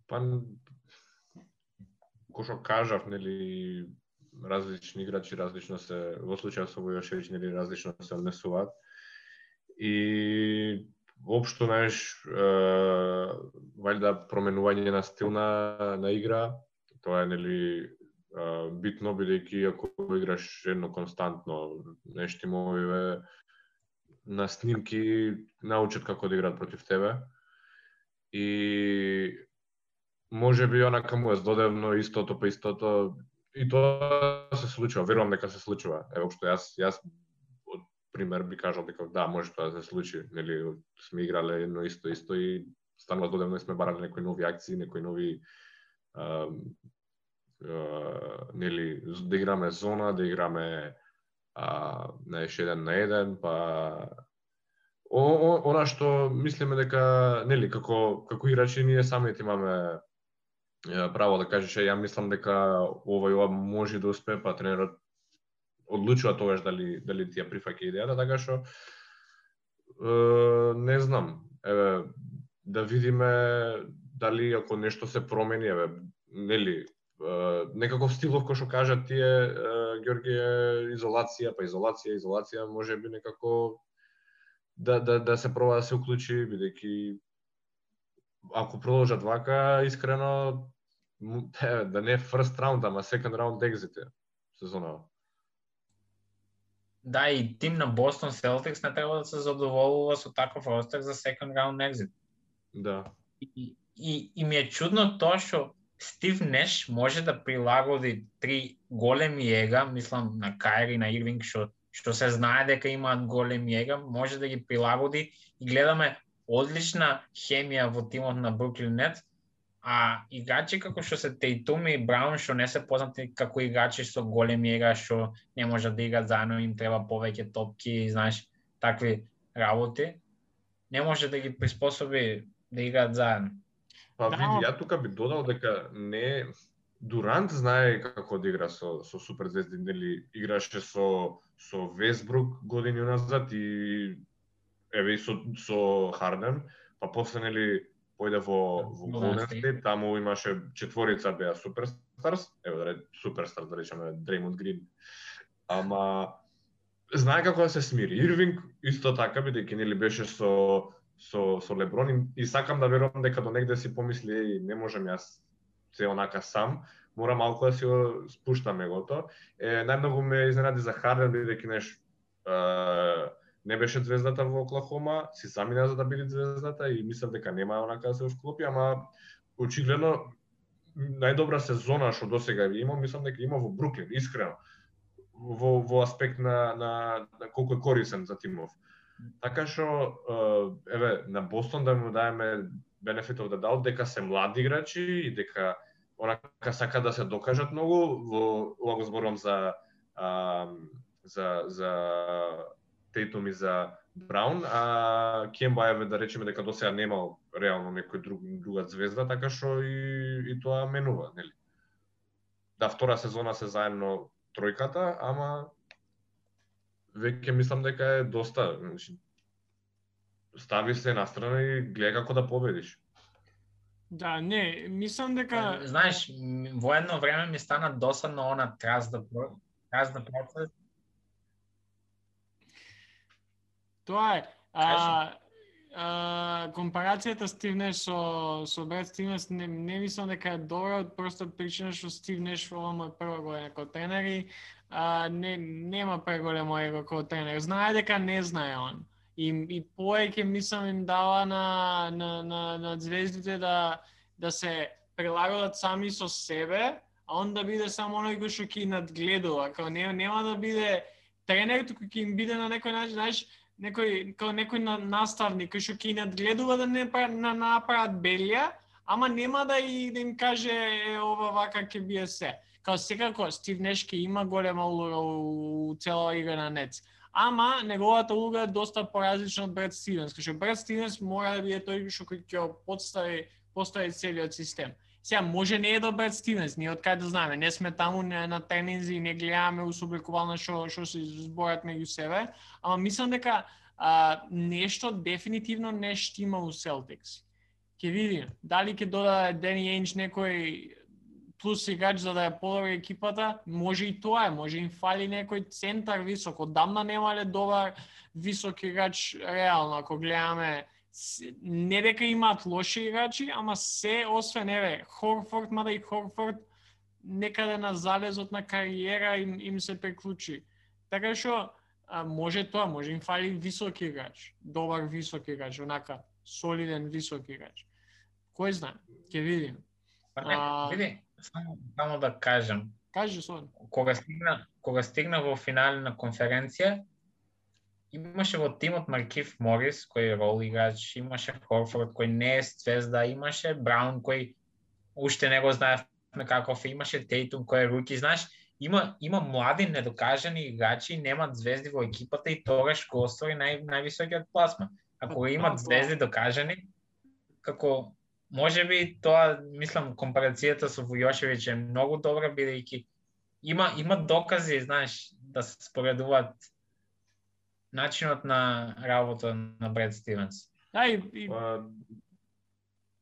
S3: Па кој што кажав, нели различни играчи различно се во случајот со Војошевиќ нели различно се однесуваат. И општо знаеш валјда променување на стил на, на игра, тоа е нели битно бидејќи ако играш едно константно нешто мовиве на снимки научат како да играат против тебе. И може би онака му е здодевно истото па истото и тоа се случува, верувам дека се случува. Ево што јас јас од пример би кажал дека да, може тоа да се случи, нели сме играле едно исто исто и станува додемно и сме барале некои нови акции, некои нови а, а, нели да играме зона, да играме а, на еден на еден, па о, о, она што мислиме дека нели како како играчи ние самите имаме право да кажеш, ја мислам дека ова и ова може да успее, па тренерот одлучува тогаш дали дали ти ја прифаќа идејата, така што е, не знам. Еве да видиме дали ако нешто се промени, еве нели е, некаков стилов кој што кажа тие Георгија изолација, па изолација, изолација, може би некако да да да се проба да се уклучи бидејќи ако продолжат вака, искрено да не first round, ама second round exit сезонава.
S2: Да, и тим на Бостон Celtics не треба да се задоволува со таков ростер за second round exit.
S3: Да.
S2: И, и, и ми е чудно тоа што Стив Неш може да прилагоди три големи ега, мислам на Кайри, на Ирвинг, што што се знае дека имаат големи ега, може да ги прилагоди и гледаме одлична хемија во тимот на Бруклин Нетс, А играчи како што се Тейтум и Браун што не се познати како играчи со големи игра што не можат да играат заедно, им треба повеќе топки и знаеш такви работи, не може да ги приспособи да играат заедно.
S3: Па да. види, ја тука би додал дека не Дурант знае како да игра со со суперзвезди, нели играше со со Весбрук години назад и еве со со Харден, па после нели појде во во Golden State, таму имаше четворица беа суперстарс, ево да суперстар да речеме Дреймонд Грин. Ама знае како да се смири. Ирвинг исто така бидејќи нели беше со со со Леброн и, сакам да верувам дека до негде си помисли и не можам јас се онака сам, мора малку да си го спуштам егото. Е најмногу ме изненади за Харден бидејќи неш не беше звездата во Оклахома, си замина за да биде звездата и мислев дека нема онака да се вклопи, ама очигледно најдобра сезона што досега ви имал, мислам дека има во Бруклин, искрено. Во, во аспект на, на, на колку е корисен за тимов. Така што, еве, на Бостон да му даеме benefit of the doubt дека се млади играчи и дека онака сака да се докажат многу, во ова го зборувам за а, за за Тейтум и за Браун, а Кемба е да речеме дека досега немал реално некој друг, друга звезда, така што и, и тоа менува, нели? Да, втора сезона се заедно тројката, ама веќе мислам дека е доста, значи, стави се на страна и гледа како да победиш.
S1: Да, не, мислам дека...
S2: Знаеш, во едно време ми стана досадно она траз да, траз да процес,
S1: Тоа е. А, а, компарацијата Стив Неш со, со Бред Стивенс не, не мислам дека е добра, од проста причина што Стив Неш во ова прва година како тренер и а, не, нема преголемо его како тренер. Знае дека не знае он. И, и поеќе мислам им дава на, на, на, на звездите да да се прилагодат сами со себе, а он да биде само оној кој што ќе надгледува, као не, нема да биде тренер, туку ќе им биде на некој начин, знаеш, некој како некој на, наставник кој што ќе надгледува да не па, на направат белија, ама нема да и да им каже е, ова вака ќе бие се. Као секако Стив Неш ќе има голема улога у цела игра на Нец. Ама неговата улога е доста поразлична од Бред Стивенс, кај што Бред Стивенс мора да биде тој што кој ќе го подстави постави целиот систем. Сега може не е да до Бред Стивенс, ние од кај да знаеме, не сме таму не, на тенинзи и не гледаме усубликувално што што се зборат меѓу себе, ама мислам дека а, нешто дефинитивно не штима у Селтикс. Ќе види. дали ќе додаде Дени Еинч некој плюс играч за да ја подобри екипата, може и тоа е, може им фали некој центар висок, одамна немале добар висок играч реално, ако гледаме не дека имаат лоши играчи, ама се освен еве Хорфорд, мада и Хорфорд некаде на залезот на кариера им, им се приклучи. Така што може тоа, може им фали висок играч, добар висок играч, онака солиден висок играч. Кој знае, ќе видиме.
S2: Па
S1: А-
S2: види, само, само да кажам,
S1: Кажи сон.
S2: кога стигна, кога стигна во финале на конференција, имаше во тимот Маркив Морис, кој е рол играч, имаше Хорфорд, кој не е звезда, имаше Браун, кој уште не го знаевме каков е, имаше Тейтум, кој е руки, знаеш, има има млади недокажани играчи, немаат звезди во екипата и тогаш го оствари нај, највисокиот пласма. Ако
S1: Па,
S2: имат
S1: тоа.
S2: звезди докажани, како може би тоа, мислам, компарацијата со Вујошевиќ е многу добра, бидејќи има има докази, знаеш, да се споредуваат начинот на работа на Бред Стивенс.
S1: Да, и, и
S3: Па,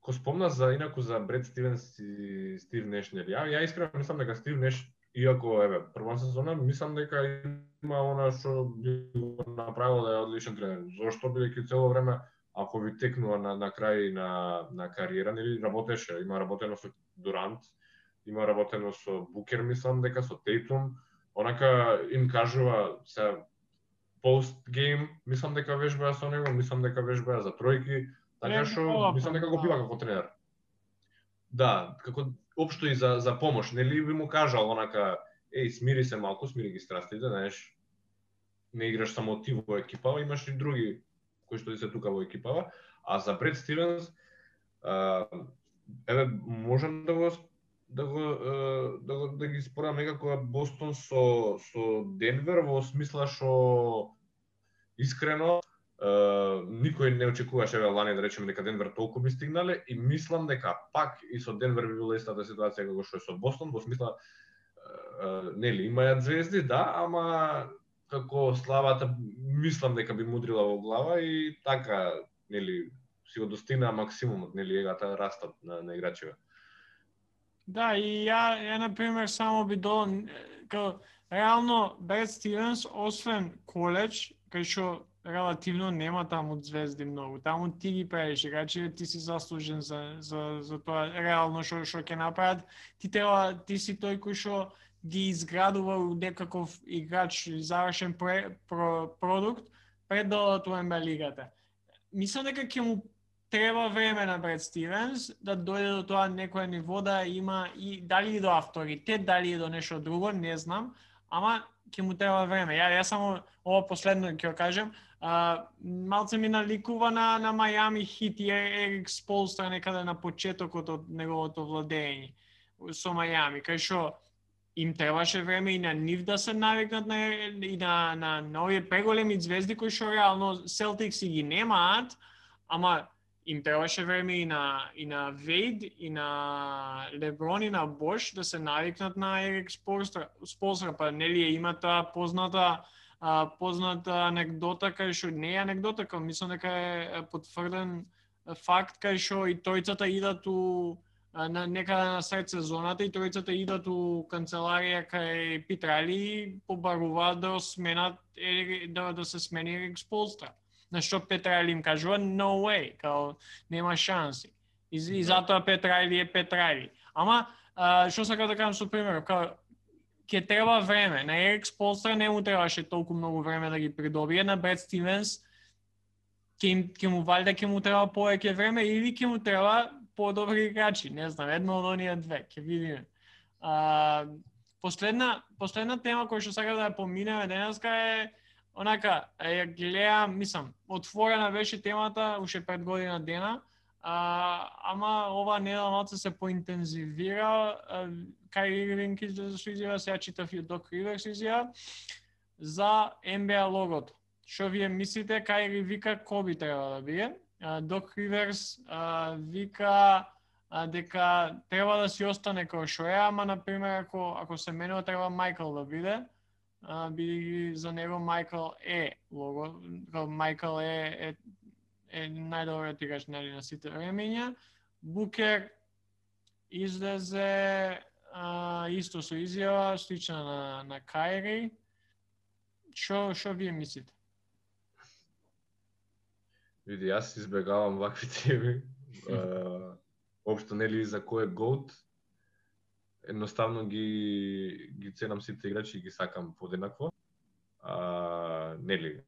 S3: Ко спомна за инаку за Бред Стивенс и Стив Неш, нели? Ја, ја искрено мислам дека Стив Неш, иако еве прва сезона, мислам дека има она што би го направило да е одличен тренер. Зошто бидејќи цело време ако ви текнува на, на крај на, на кариера, нели работеше, има работено со Дурант, има работено со Букер, мислам дека со Тейтум, онака им кажува се пост гейм, мислам дека вежбаа со него, мислам дека вежбаа за тројки, така што мислам дека го
S1: да.
S3: бива како тренер. Да, како општо и за за помош, нели би му кажал онака, еј, смири се малку, смири ги страстите, знаеш, не играш само ти во екипава, имаш и други кои што се тука во екипава, а за Бред Стивенс, еве можам да го да го да го да ги спорам некако Бостон со со Денвер во смисла што искрено никој не очекуваше еве лани да речеме дека Денвер толку би стигнале и мислам дека пак и со Денвер би била истата ситуација како што е со Бостон во смисла нели имаат звезди да, ама како славата мислам дека би мудрила во глава и така нели си го достигна максимумот нели егата растат на, на играчите.
S1: Да, и ја, ја на пример само би додал као реално Бред Стивенс освен коледж, кај што релативно нема таму звезди многу. Таму ти ги правиш играчи, ти си заслужен за за за тоа реално што што ќе направат. Ти треба ти си тој кој што ги изградува у некаков играч завршен пре, про, продукт пред да одат НБА лигата. Мислам дека ќе му треба време на Бред Стивенс да дојде до тоа некоја ниво да има и дали и до авторитет, дали и до нешто друго, не знам, ама ќе му треба време. Ја ја само ова последно ќе го кажам, а, малце ми наликува на на Мајами Хит и Ерик Сполстра некаде на почетокот од неговото владење со Мајами, кај што им требаше време и на нив да се навикнат на и на на, на овие преголеми звезди кои што реално Селтикс и ги немаат, ама им требаше време и на и на Вейд и на Леброн и на Бош да се навикнат на Ерик Спорстра, Сполстра па нели ја има таа позната а, позната анекдота кај што не е анекдота, кај мислам дека е потврден факт кај што и тројцата идат у на некаде да на сред сезоната и тројцата идат у канцеларија кај Питрали и побаруваат да сменат да, да се смени Ерик Сполстра. На што Петрали им кажува no way, као нема шанси. И, и затоа Петрали е Петрали. Ама а, што сакам да кажам со пример, као ќе треба време. На Ерик Сполстра не му требаше толку многу време да ги придобие, на Бред Стивенс ќе им ќе му валјда ќе му треба повеќе време или ќе му треба подобри играчи, не знам, едно од оние две, ќе видиме. А, последна последна тема која што сакам да ја поминеме денеска е онака, ја гледам, мислам, отворена беше темата уште пред година дена, а, ама ова недела малце се поинтензивира, кај Ирвинг излезе со изјава, сега читав и Док Риверс изјава, за NBA логото. Што вие мислите, кај вика Коби треба да биде? Док Риверс вика дека треба да си остане како што е, ама на пример ако ако се менува треба Майкл да биде, биде за него Майкл е лого, Майкл е е, е најдобриот играч нели на сите времења. Букер излезе а, исто со изјава слична на на Кайри. Што што вие мислите?
S3: Види, јас избегавам вакви теми. <laughs> Општо нели за кој е GOAT, едноставно ги ги ценам сите играчи и ги сакам подеднакво. А, нели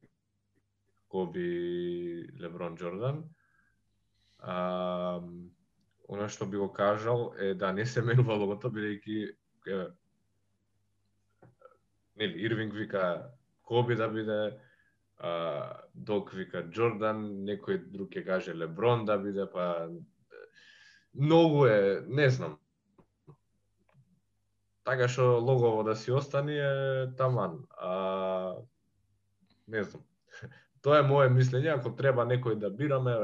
S3: Коби, Леброн, Джордан. А, она што би го кажал е да не се менува логото бидејќи нели Ирвинг вика Коби да биде, а, Док вика Джордан, некој друг ќе каже Леброн да биде, па многу е, не знам. Така што логово да си остани е таман. А, не знам. <laughs> Тоа е мое мислење, ако треба некој да бираме,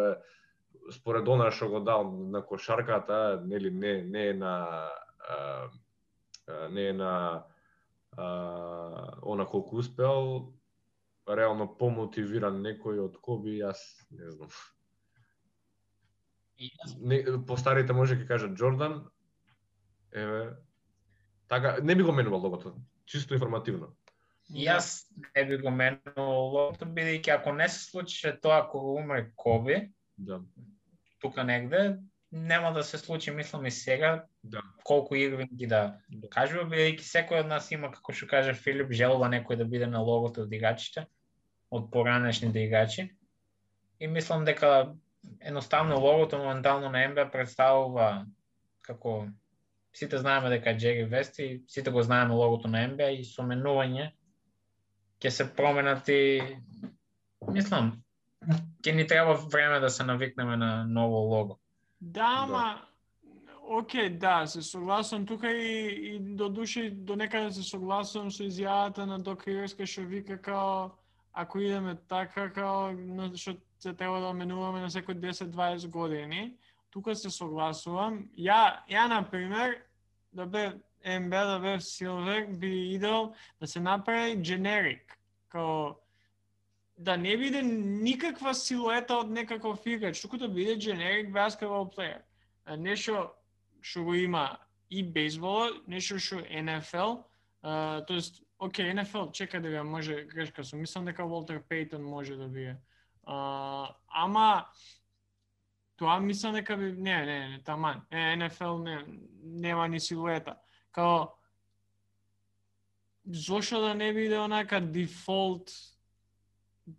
S3: според она што го дал на кошарката, нели не не е на а, не е на а, она колку успеал, реално помотивиран некој од Коби, јас не знам. Не, по старите може ќе кажат Джордан. Еве, така, не би го менувал логото, чисто информативно.
S2: Јас не би го менувал логото, бидејќи ако не се случише тоа кога умре Коби,
S3: Да.
S2: тука негде, нема да се случи, мислам и сега,
S3: Да.
S2: колку Ирвинг ги да
S3: Да.
S2: кажува, бидејќи секој од нас има, како што каже Филип, желба некој да биде на логото од играчите, од поранешните играчи. И мислам дека едноставно логото моментално на НБА представува како сите знаеме дека е Джери Вест и сите го знаеме логото на НБА и со менување ќе се променат и мислам ќе ни треба време да се навикнеме на ново лого.
S1: Да, ама Океј, да, се согласувам тука и, и до души до некаде се согласувам со изјавата на Док Риверска што вика као ако идеме така као што се треба да менуваме на секој 10-20 години, тука се согласувам. Ја ја на пример да бе МБ да бе Силвер би идел да се направи generic, као да не биде никаква силуета од некаков играч, туку да биде generic basketball player. А, Нешто што го има и бейсболот, нешто што NFL, uh, тоест, окей, NFL чека да ја може грешка сум, мислам дека Волтер Пейтон може да биде. Uh, ама тоа мислам дека би не, не, не, таман. Е, NFL не, нема ни силуета. Као зошто да не биде онака дефолт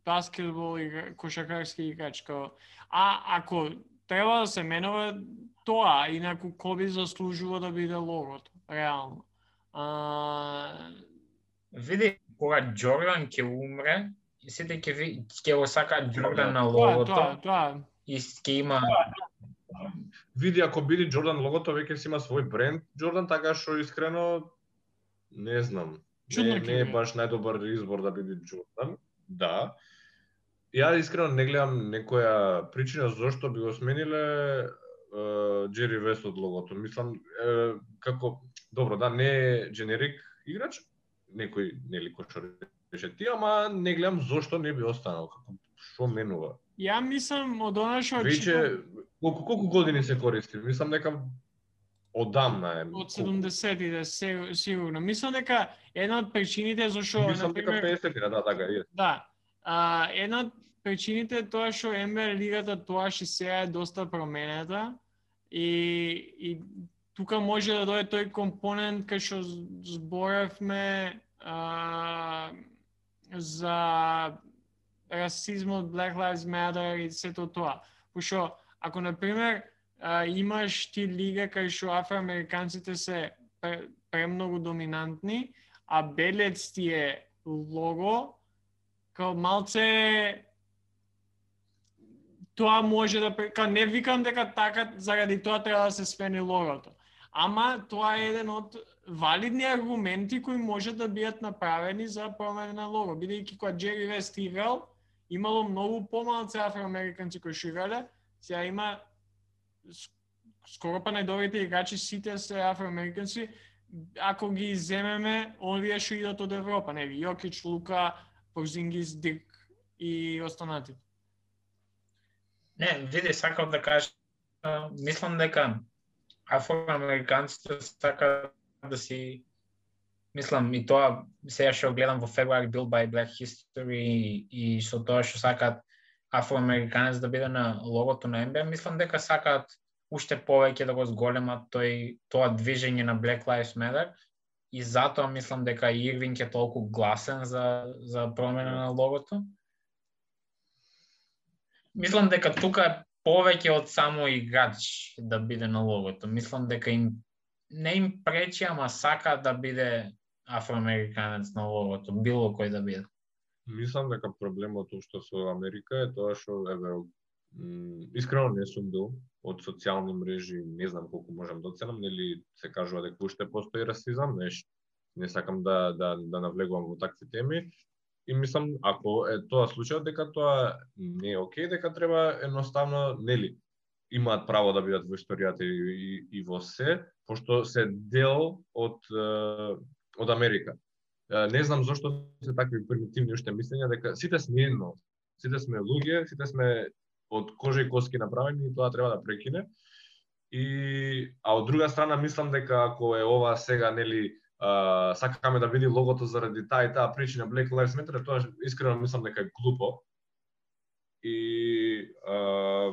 S1: баскетбол игра, кошакарски играч као а ако треба да се менува тоа, инаку Коби заслужува да биде логото, реално. А,
S2: Види, кога Джордан ќе умре, и сите ќе ќе го сакаат Джордан на
S1: тоа,
S2: логото
S1: тоа, тоа.
S2: И ќе има
S3: Види, ако биде Джордан логото, веќе си има свој бренд Джордан, така што искрено не знам. Не, не е баш најдобар избор да биде Джордан. Да. Ја искрено не гледам некоја причина зошто би го смениле Джери Вест од логото. Мислам, е, како, добро, да, не е дженерик играч, некој, нели, кошар беше ти, ама не гледам зошто не би останал, како, што менува.
S1: Ја мислам од она што
S3: Веќе, колку, колку години се користи? Мислам дека одамна е.
S1: од 70-тите се- сигурно. Мислам дека една од причините зашто
S3: Мислам дека
S1: например
S3: 50 да, така е.
S1: Да. А, една од причините е тоа што НБА лигата тоа што сега е доста променета и, и тука може да дојде тој компонент кај што з- зборевме а, за расизмот, Black Lives Matter и сето тоа. Пошо, ако на пример имаш ти лига кај што афроамериканците се премногу доминантни, а белец ти е лого, као малце тоа може да као не викам дека така заради тоа треба да се смени логото. Ама тоа е еден од валидни аргументи кои може да бидат направени за промена на лого, бидејќи кога Джери Вест играл, имало многу помалци афроамериканци кои што сега има скоро па најдобрите играчи сите се афроамериканци, ако ги земеме, овие што идат од Европа, не ви Јокич, Лука, Порзингис, Дик и останатите.
S2: Не, види, сакам да кажам, мислам дека афроамериканците сакаат да си мислам и тоа сега што гледам во февруари Build by Black History и, и со тоа што сакаат афроамериканец да биде на логото на NBA, мислам дека сакаат уште повеќе да го зголемат тој тоа движење на Black Lives Matter и затоа мислам дека Ирвинг е толку гласен за за промена на логото. Мислам дека тука е повеќе од само играч да биде на логото. Мислам дека им не им пречи, ама сака да биде афроамериканец на логото, било кој да биде.
S3: Мислам дека проблемот што со Америка е тоа што еве искрено не сум бил од социјални мрежи, не знам колку можам да оценам, нели се кажува дека уште постои расизам, неш не сакам да да да навлегувам во такви теми. И мислам, ако е тоа случај дека тоа не е окей, дека треба едноставно, нели, имаат право да бидат во историјата и, и, и во се, пошто се дел од од Америка. Не знам зошто се такви примитивни уште мислења дека сите сме едно. Сите сме луѓе, сите сме од кожа и коски направени и тоа треба да прекине. И а од друга страна мислам дека ако е ова сега нели а, сакаме да види логото заради таа и таа причина Black Lives Matter, тоа искрено мислам дека е глупо. И а,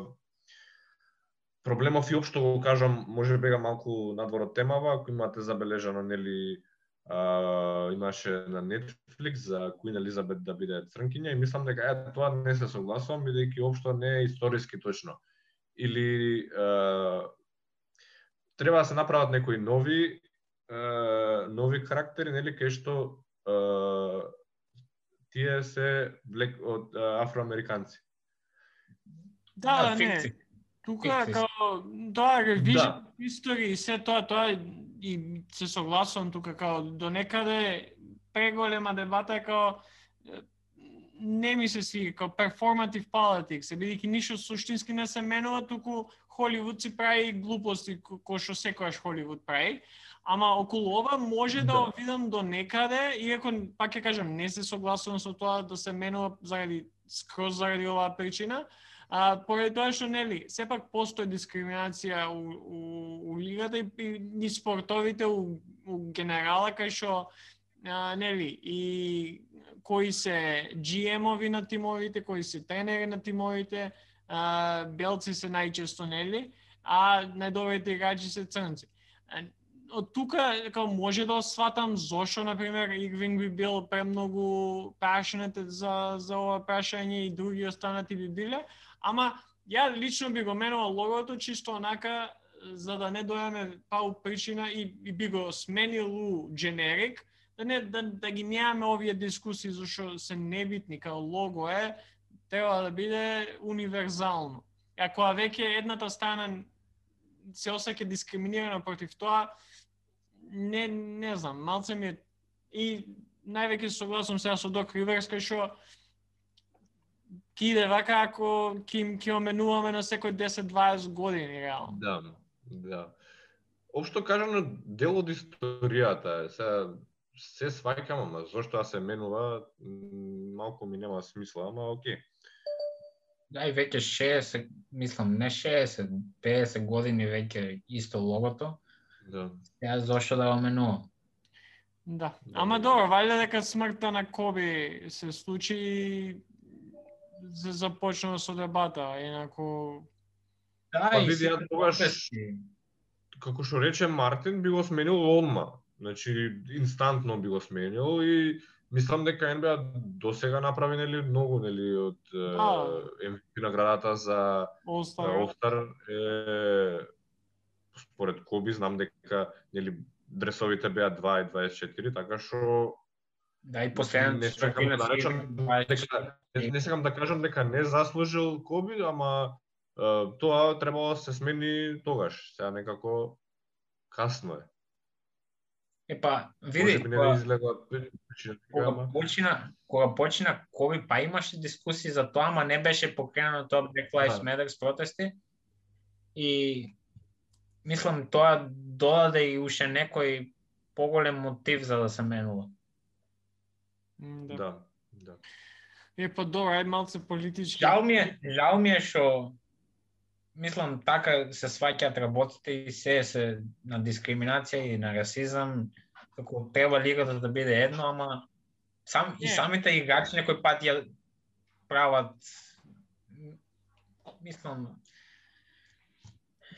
S3: проблемов и општо го кажам, може бега малку надвор од темава, ако имате забележано нели а, имаше на Netflix за Queen Elizabeth да биде црнкиња и мислам дека е тоа не се согласувам бидејќи општо не е историски точно. Или а, треба да се направат некои нови а, нови карактери нели кај што а, тие се блек од а, афроамериканци.
S1: Да, да, не. Тука
S2: Фикци.
S1: као тоа ревижн
S3: Да.
S1: историја и се тоа тоа и се согласувам тука као до некаде преголема дебата е као не ми се свига као performative politics, бидејќи ништо суштински не се менува, туку Холивуд си прави глупости ко- кои што секојаш Холивуд прави. Ама околу ова може да,
S3: Да.
S1: да. видам до некаде, иако пак ќе кажам не се согласувам со тоа да се менува заради скроз заради оваа причина, А, поради тоа што нели, сепак постои дискриминација у, у, у лигата и, и ни спортовите у, у генерала кај што а, нели и кои се GM-ови на тимовите, кои се тренери на тимовите, а, белци се најчесто нели, а најдобрите играчи се црнци. Од тука како може да сватам зошто на пример Ирвинг би бил премногу passionate за за ова прашање и други останати би биле, Ама ја лично би го менувал логото чисто онака за да не дојаме па у причина и, и би го сменил у дженерик, да не да, да ги немаме овие дискусии зашто се небитни као лого е треба да биде универзално. И ако веќе едната страна се осеќа дискриминирана против тоа, не не знам, малце ми е и највеќе се сега со Док Риверс кај што ќе иде вака ако ќе им ќе оменуваме на секој 10-20 години реално.
S3: Да, да. Општо кажано, дел од историјата е. Сега се сваќам, ама зошто да се менува, малку ми нема смисла, ама окей.
S2: Да, и веќе 60, мислам, не 60, 50 години веќе исто логото.
S3: Да.
S2: Ја зошто да го менувам?
S1: Да.
S3: Да,
S1: Ама добро, валјда дека смртта на Коби се случи и се започнува со дебата, инаку
S2: Да,
S3: Па види, ја тогаш-. Како што рече Мартин, би го сменил одма. Значи, инстантно би го сменил и Мислам дека НБА до сега направи нели многу нели од
S1: Да.
S3: MVP наградата за.
S1: All-Star
S3: е според Коби знам дека нели дресовите беа 2 и 24, така што
S2: Да, и последното
S3: не сакам да
S2: дваесет-
S3: дека не, сакам да кажам дека не заслужил Коби, ама е, тоа требало да се смени тогаш. Сега некако касно е.
S2: Епа, види,
S3: не
S2: кога-
S3: да
S2: кога почина, кога почина Коби, па имаше дискусии за тоа, ама не беше покренато тоа Black Lives
S3: Да.
S2: Matter протести. И мислам тоа додаде и уште некој поголем мотив за да се менува.
S1: Да.
S3: да, да.
S1: Е, па добро, ајде малце политички.
S2: Жал ми е, жал ми е што мислам така се сваќаат работите и се се на дискриминација и на расизам, како треба лигата да биде едно, ама сам и
S1: Не.
S2: самите играчи некој пат ја прават мислам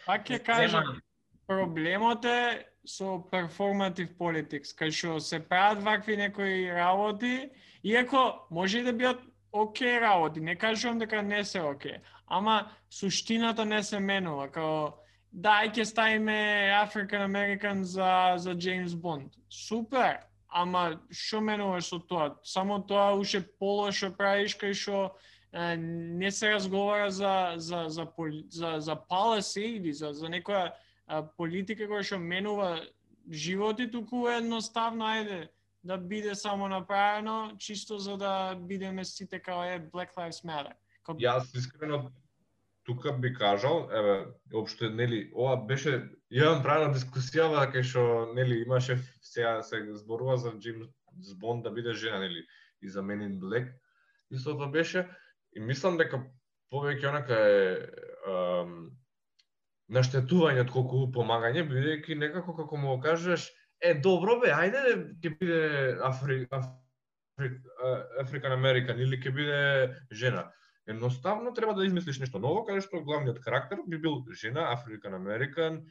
S1: Пак ќе кажам,
S2: зема-
S1: проблемот е со performative politics, кај што се прават вакви некои работи, иако може и да бидат окей работи, не кажувам дека не се окей, ама суштината не се менува, као да, дај ќе ставиме African American за за Джеймс Бонд. Супер, ама што менуваш со тоа? Само тоа уште полошо правиш кај што е, не се разговара за за за за, за за policy или за за некоја политика која што менува животи, туку едноставно ајде да биде само направено чисто за да бидеме сите као е Black Lives Matter. Као,
S3: Јас искрено тука би кажал, еве, општо нели ова беше ја правена дискусија кај што нели имаше сега се зборува за Джим Бонд да биде жена нели и за Men in Black. Истото беше и мислам дека повеќе онака е ам, наштетување од колку помагање, бидејќи некако како му кажеш, е добро бе, ајде ќе биде Афри, Афри, Африкан Американ или ќе биде жена. Едноставно треба да измислиш нешто ново, каде што главниот карактер би бил жена, Африкан Американ,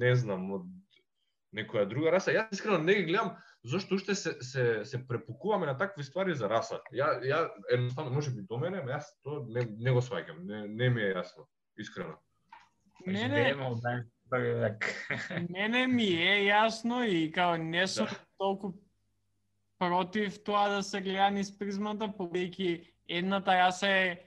S3: не знам, од некоја друга раса. Јас искрено не ги гледам зошто уште се, се, се препукуваме на такви ствари за раса. Ја, ја едноставно, може би до мене, јас тоа не, не го сваќам, не, не ми е јасно, искрено
S1: мене,
S2: Живееме од 21 век.
S1: мене ми е јасно и као не сум
S3: Да.
S1: толку против тоа да се гледа низ призмата, повеќе едната раса е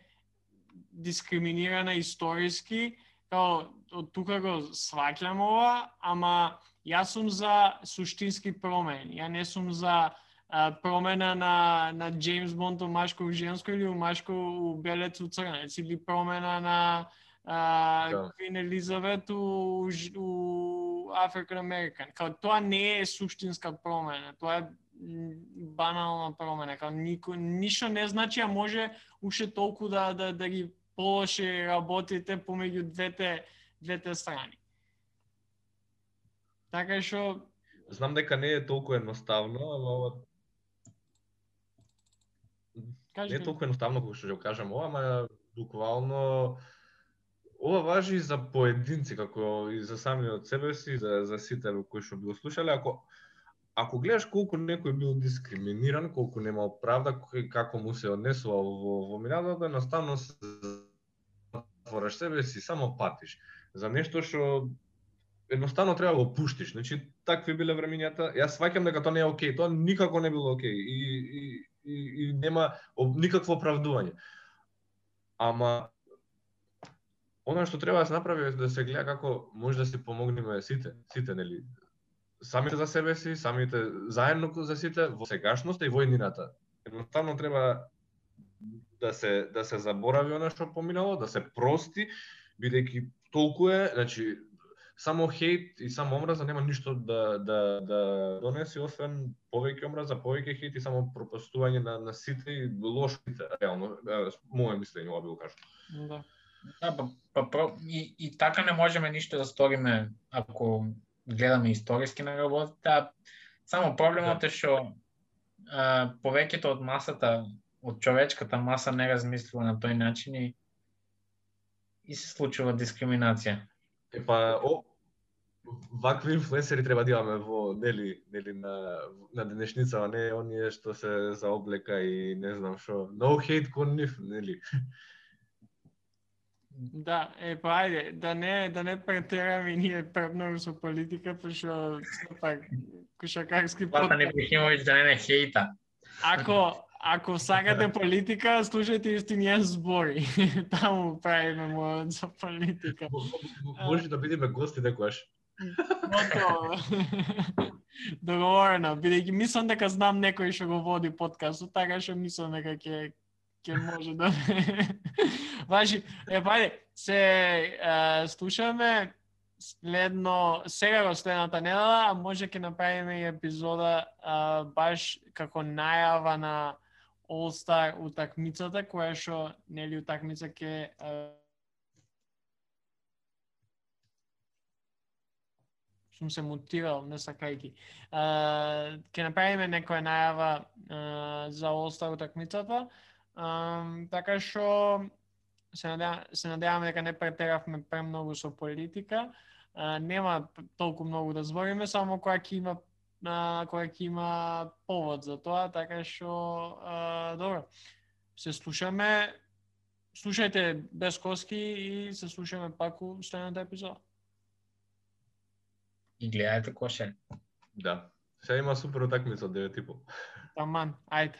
S1: дискриминирана историски, као од тука го сваќам ова, ама јас сум за суштински промени. Ја не сум за а, промена на на Джеймс Бонд у машко у женско или у машко у белец у црнец или промена на а,
S3: Да.
S1: Квин Елизабет у, у African American. Као тоа не е суштинска промена, тоа е банална промена, као нико, ништо не значи, а може уште толку да, да, да ги полоши работите помеѓу двете, двете страни. Така што,
S3: Знам дека не е толку едноставно, ама ова не
S1: кажете,
S3: е толку едноставно како што ќе го кажам ова, ама буквално ова важи и за поединци како и за самиот себе си, за за сите кои што би го слушале, ако ако гледаш колку некој бил дискриминиран, колку немал правда, како му се однесува во во минатото, едноставно се затвораш себе си, само патиш за нешто што едноставно треба да го пуштиш. Значи, такви биле времињата. Јас сваќам дека тоа не е окей, тоа никако не било окей и, и, и, и нема никакво оправдување. Ама она што треба да се направи е да се гледа како може да се помогнеме сите, сите нели самите за себе си, самите заедно за сите во сегашноста и во еднината. Едноставно треба да се да се заборави она што поминало, да се прости, бидејќи толку е, значи само хейт и само омраза нема ништо да да да донеси освен повеќе омраза, повеќе хейт и само пропастување на на сите и лошите, реално, мое мислење ова би го кажал.
S1: да.
S2: Да, па, па, про- и, и така не можеме ништо да сториме ако гледаме историски на работите, а само проблемот е што повеќето од масата, од човечката маса не размислува на тој начин и и се случува дискриминација.
S3: Епа, о, вакви инфлуенсери треба да имаме во нели нели на на денешница, а не оние што се за облека и не знам што. No hate кон нив, нели? <laughs>
S1: Да, е па ајде, да не да не претераме ние премногу со политика, пошто сепак кошакарски
S2: Златан Ибрахимовиќ да не не хејта.
S1: Ако ако сакате политика, слушајте истинија збори. <laughs> Таму правиме мојот за политика.
S3: Може да бидеме гости некојаш.
S1: Готово. <laughs> Договорено, бидејќи мислам дека знам некој што го води подкастот, така што мислам дека ќе ќе може да <laughs> Важи, е пајде, се е, слушаме следно сега го следната недела, а може ќе направиме и епизода а, баш како најава на All Star утакмицата која што нели утакмица ќе сум се мутирал, не сакајки. Ке ќе направиме некоја најава uh, за All-Star утакмицата. Uh, така што се надевам, се надеваме дека не претеравме премногу со политика. Uh, нема толку многу да збориме, само која ќе има на која ќе има повод за тоа, така што добро. Се слушаме, слушајте без коски и се слушаме пак у следната епизода
S2: и гледајте кошер.
S3: Да. Сега има супер утакмица од 9 и пол.
S1: Таман, ајде.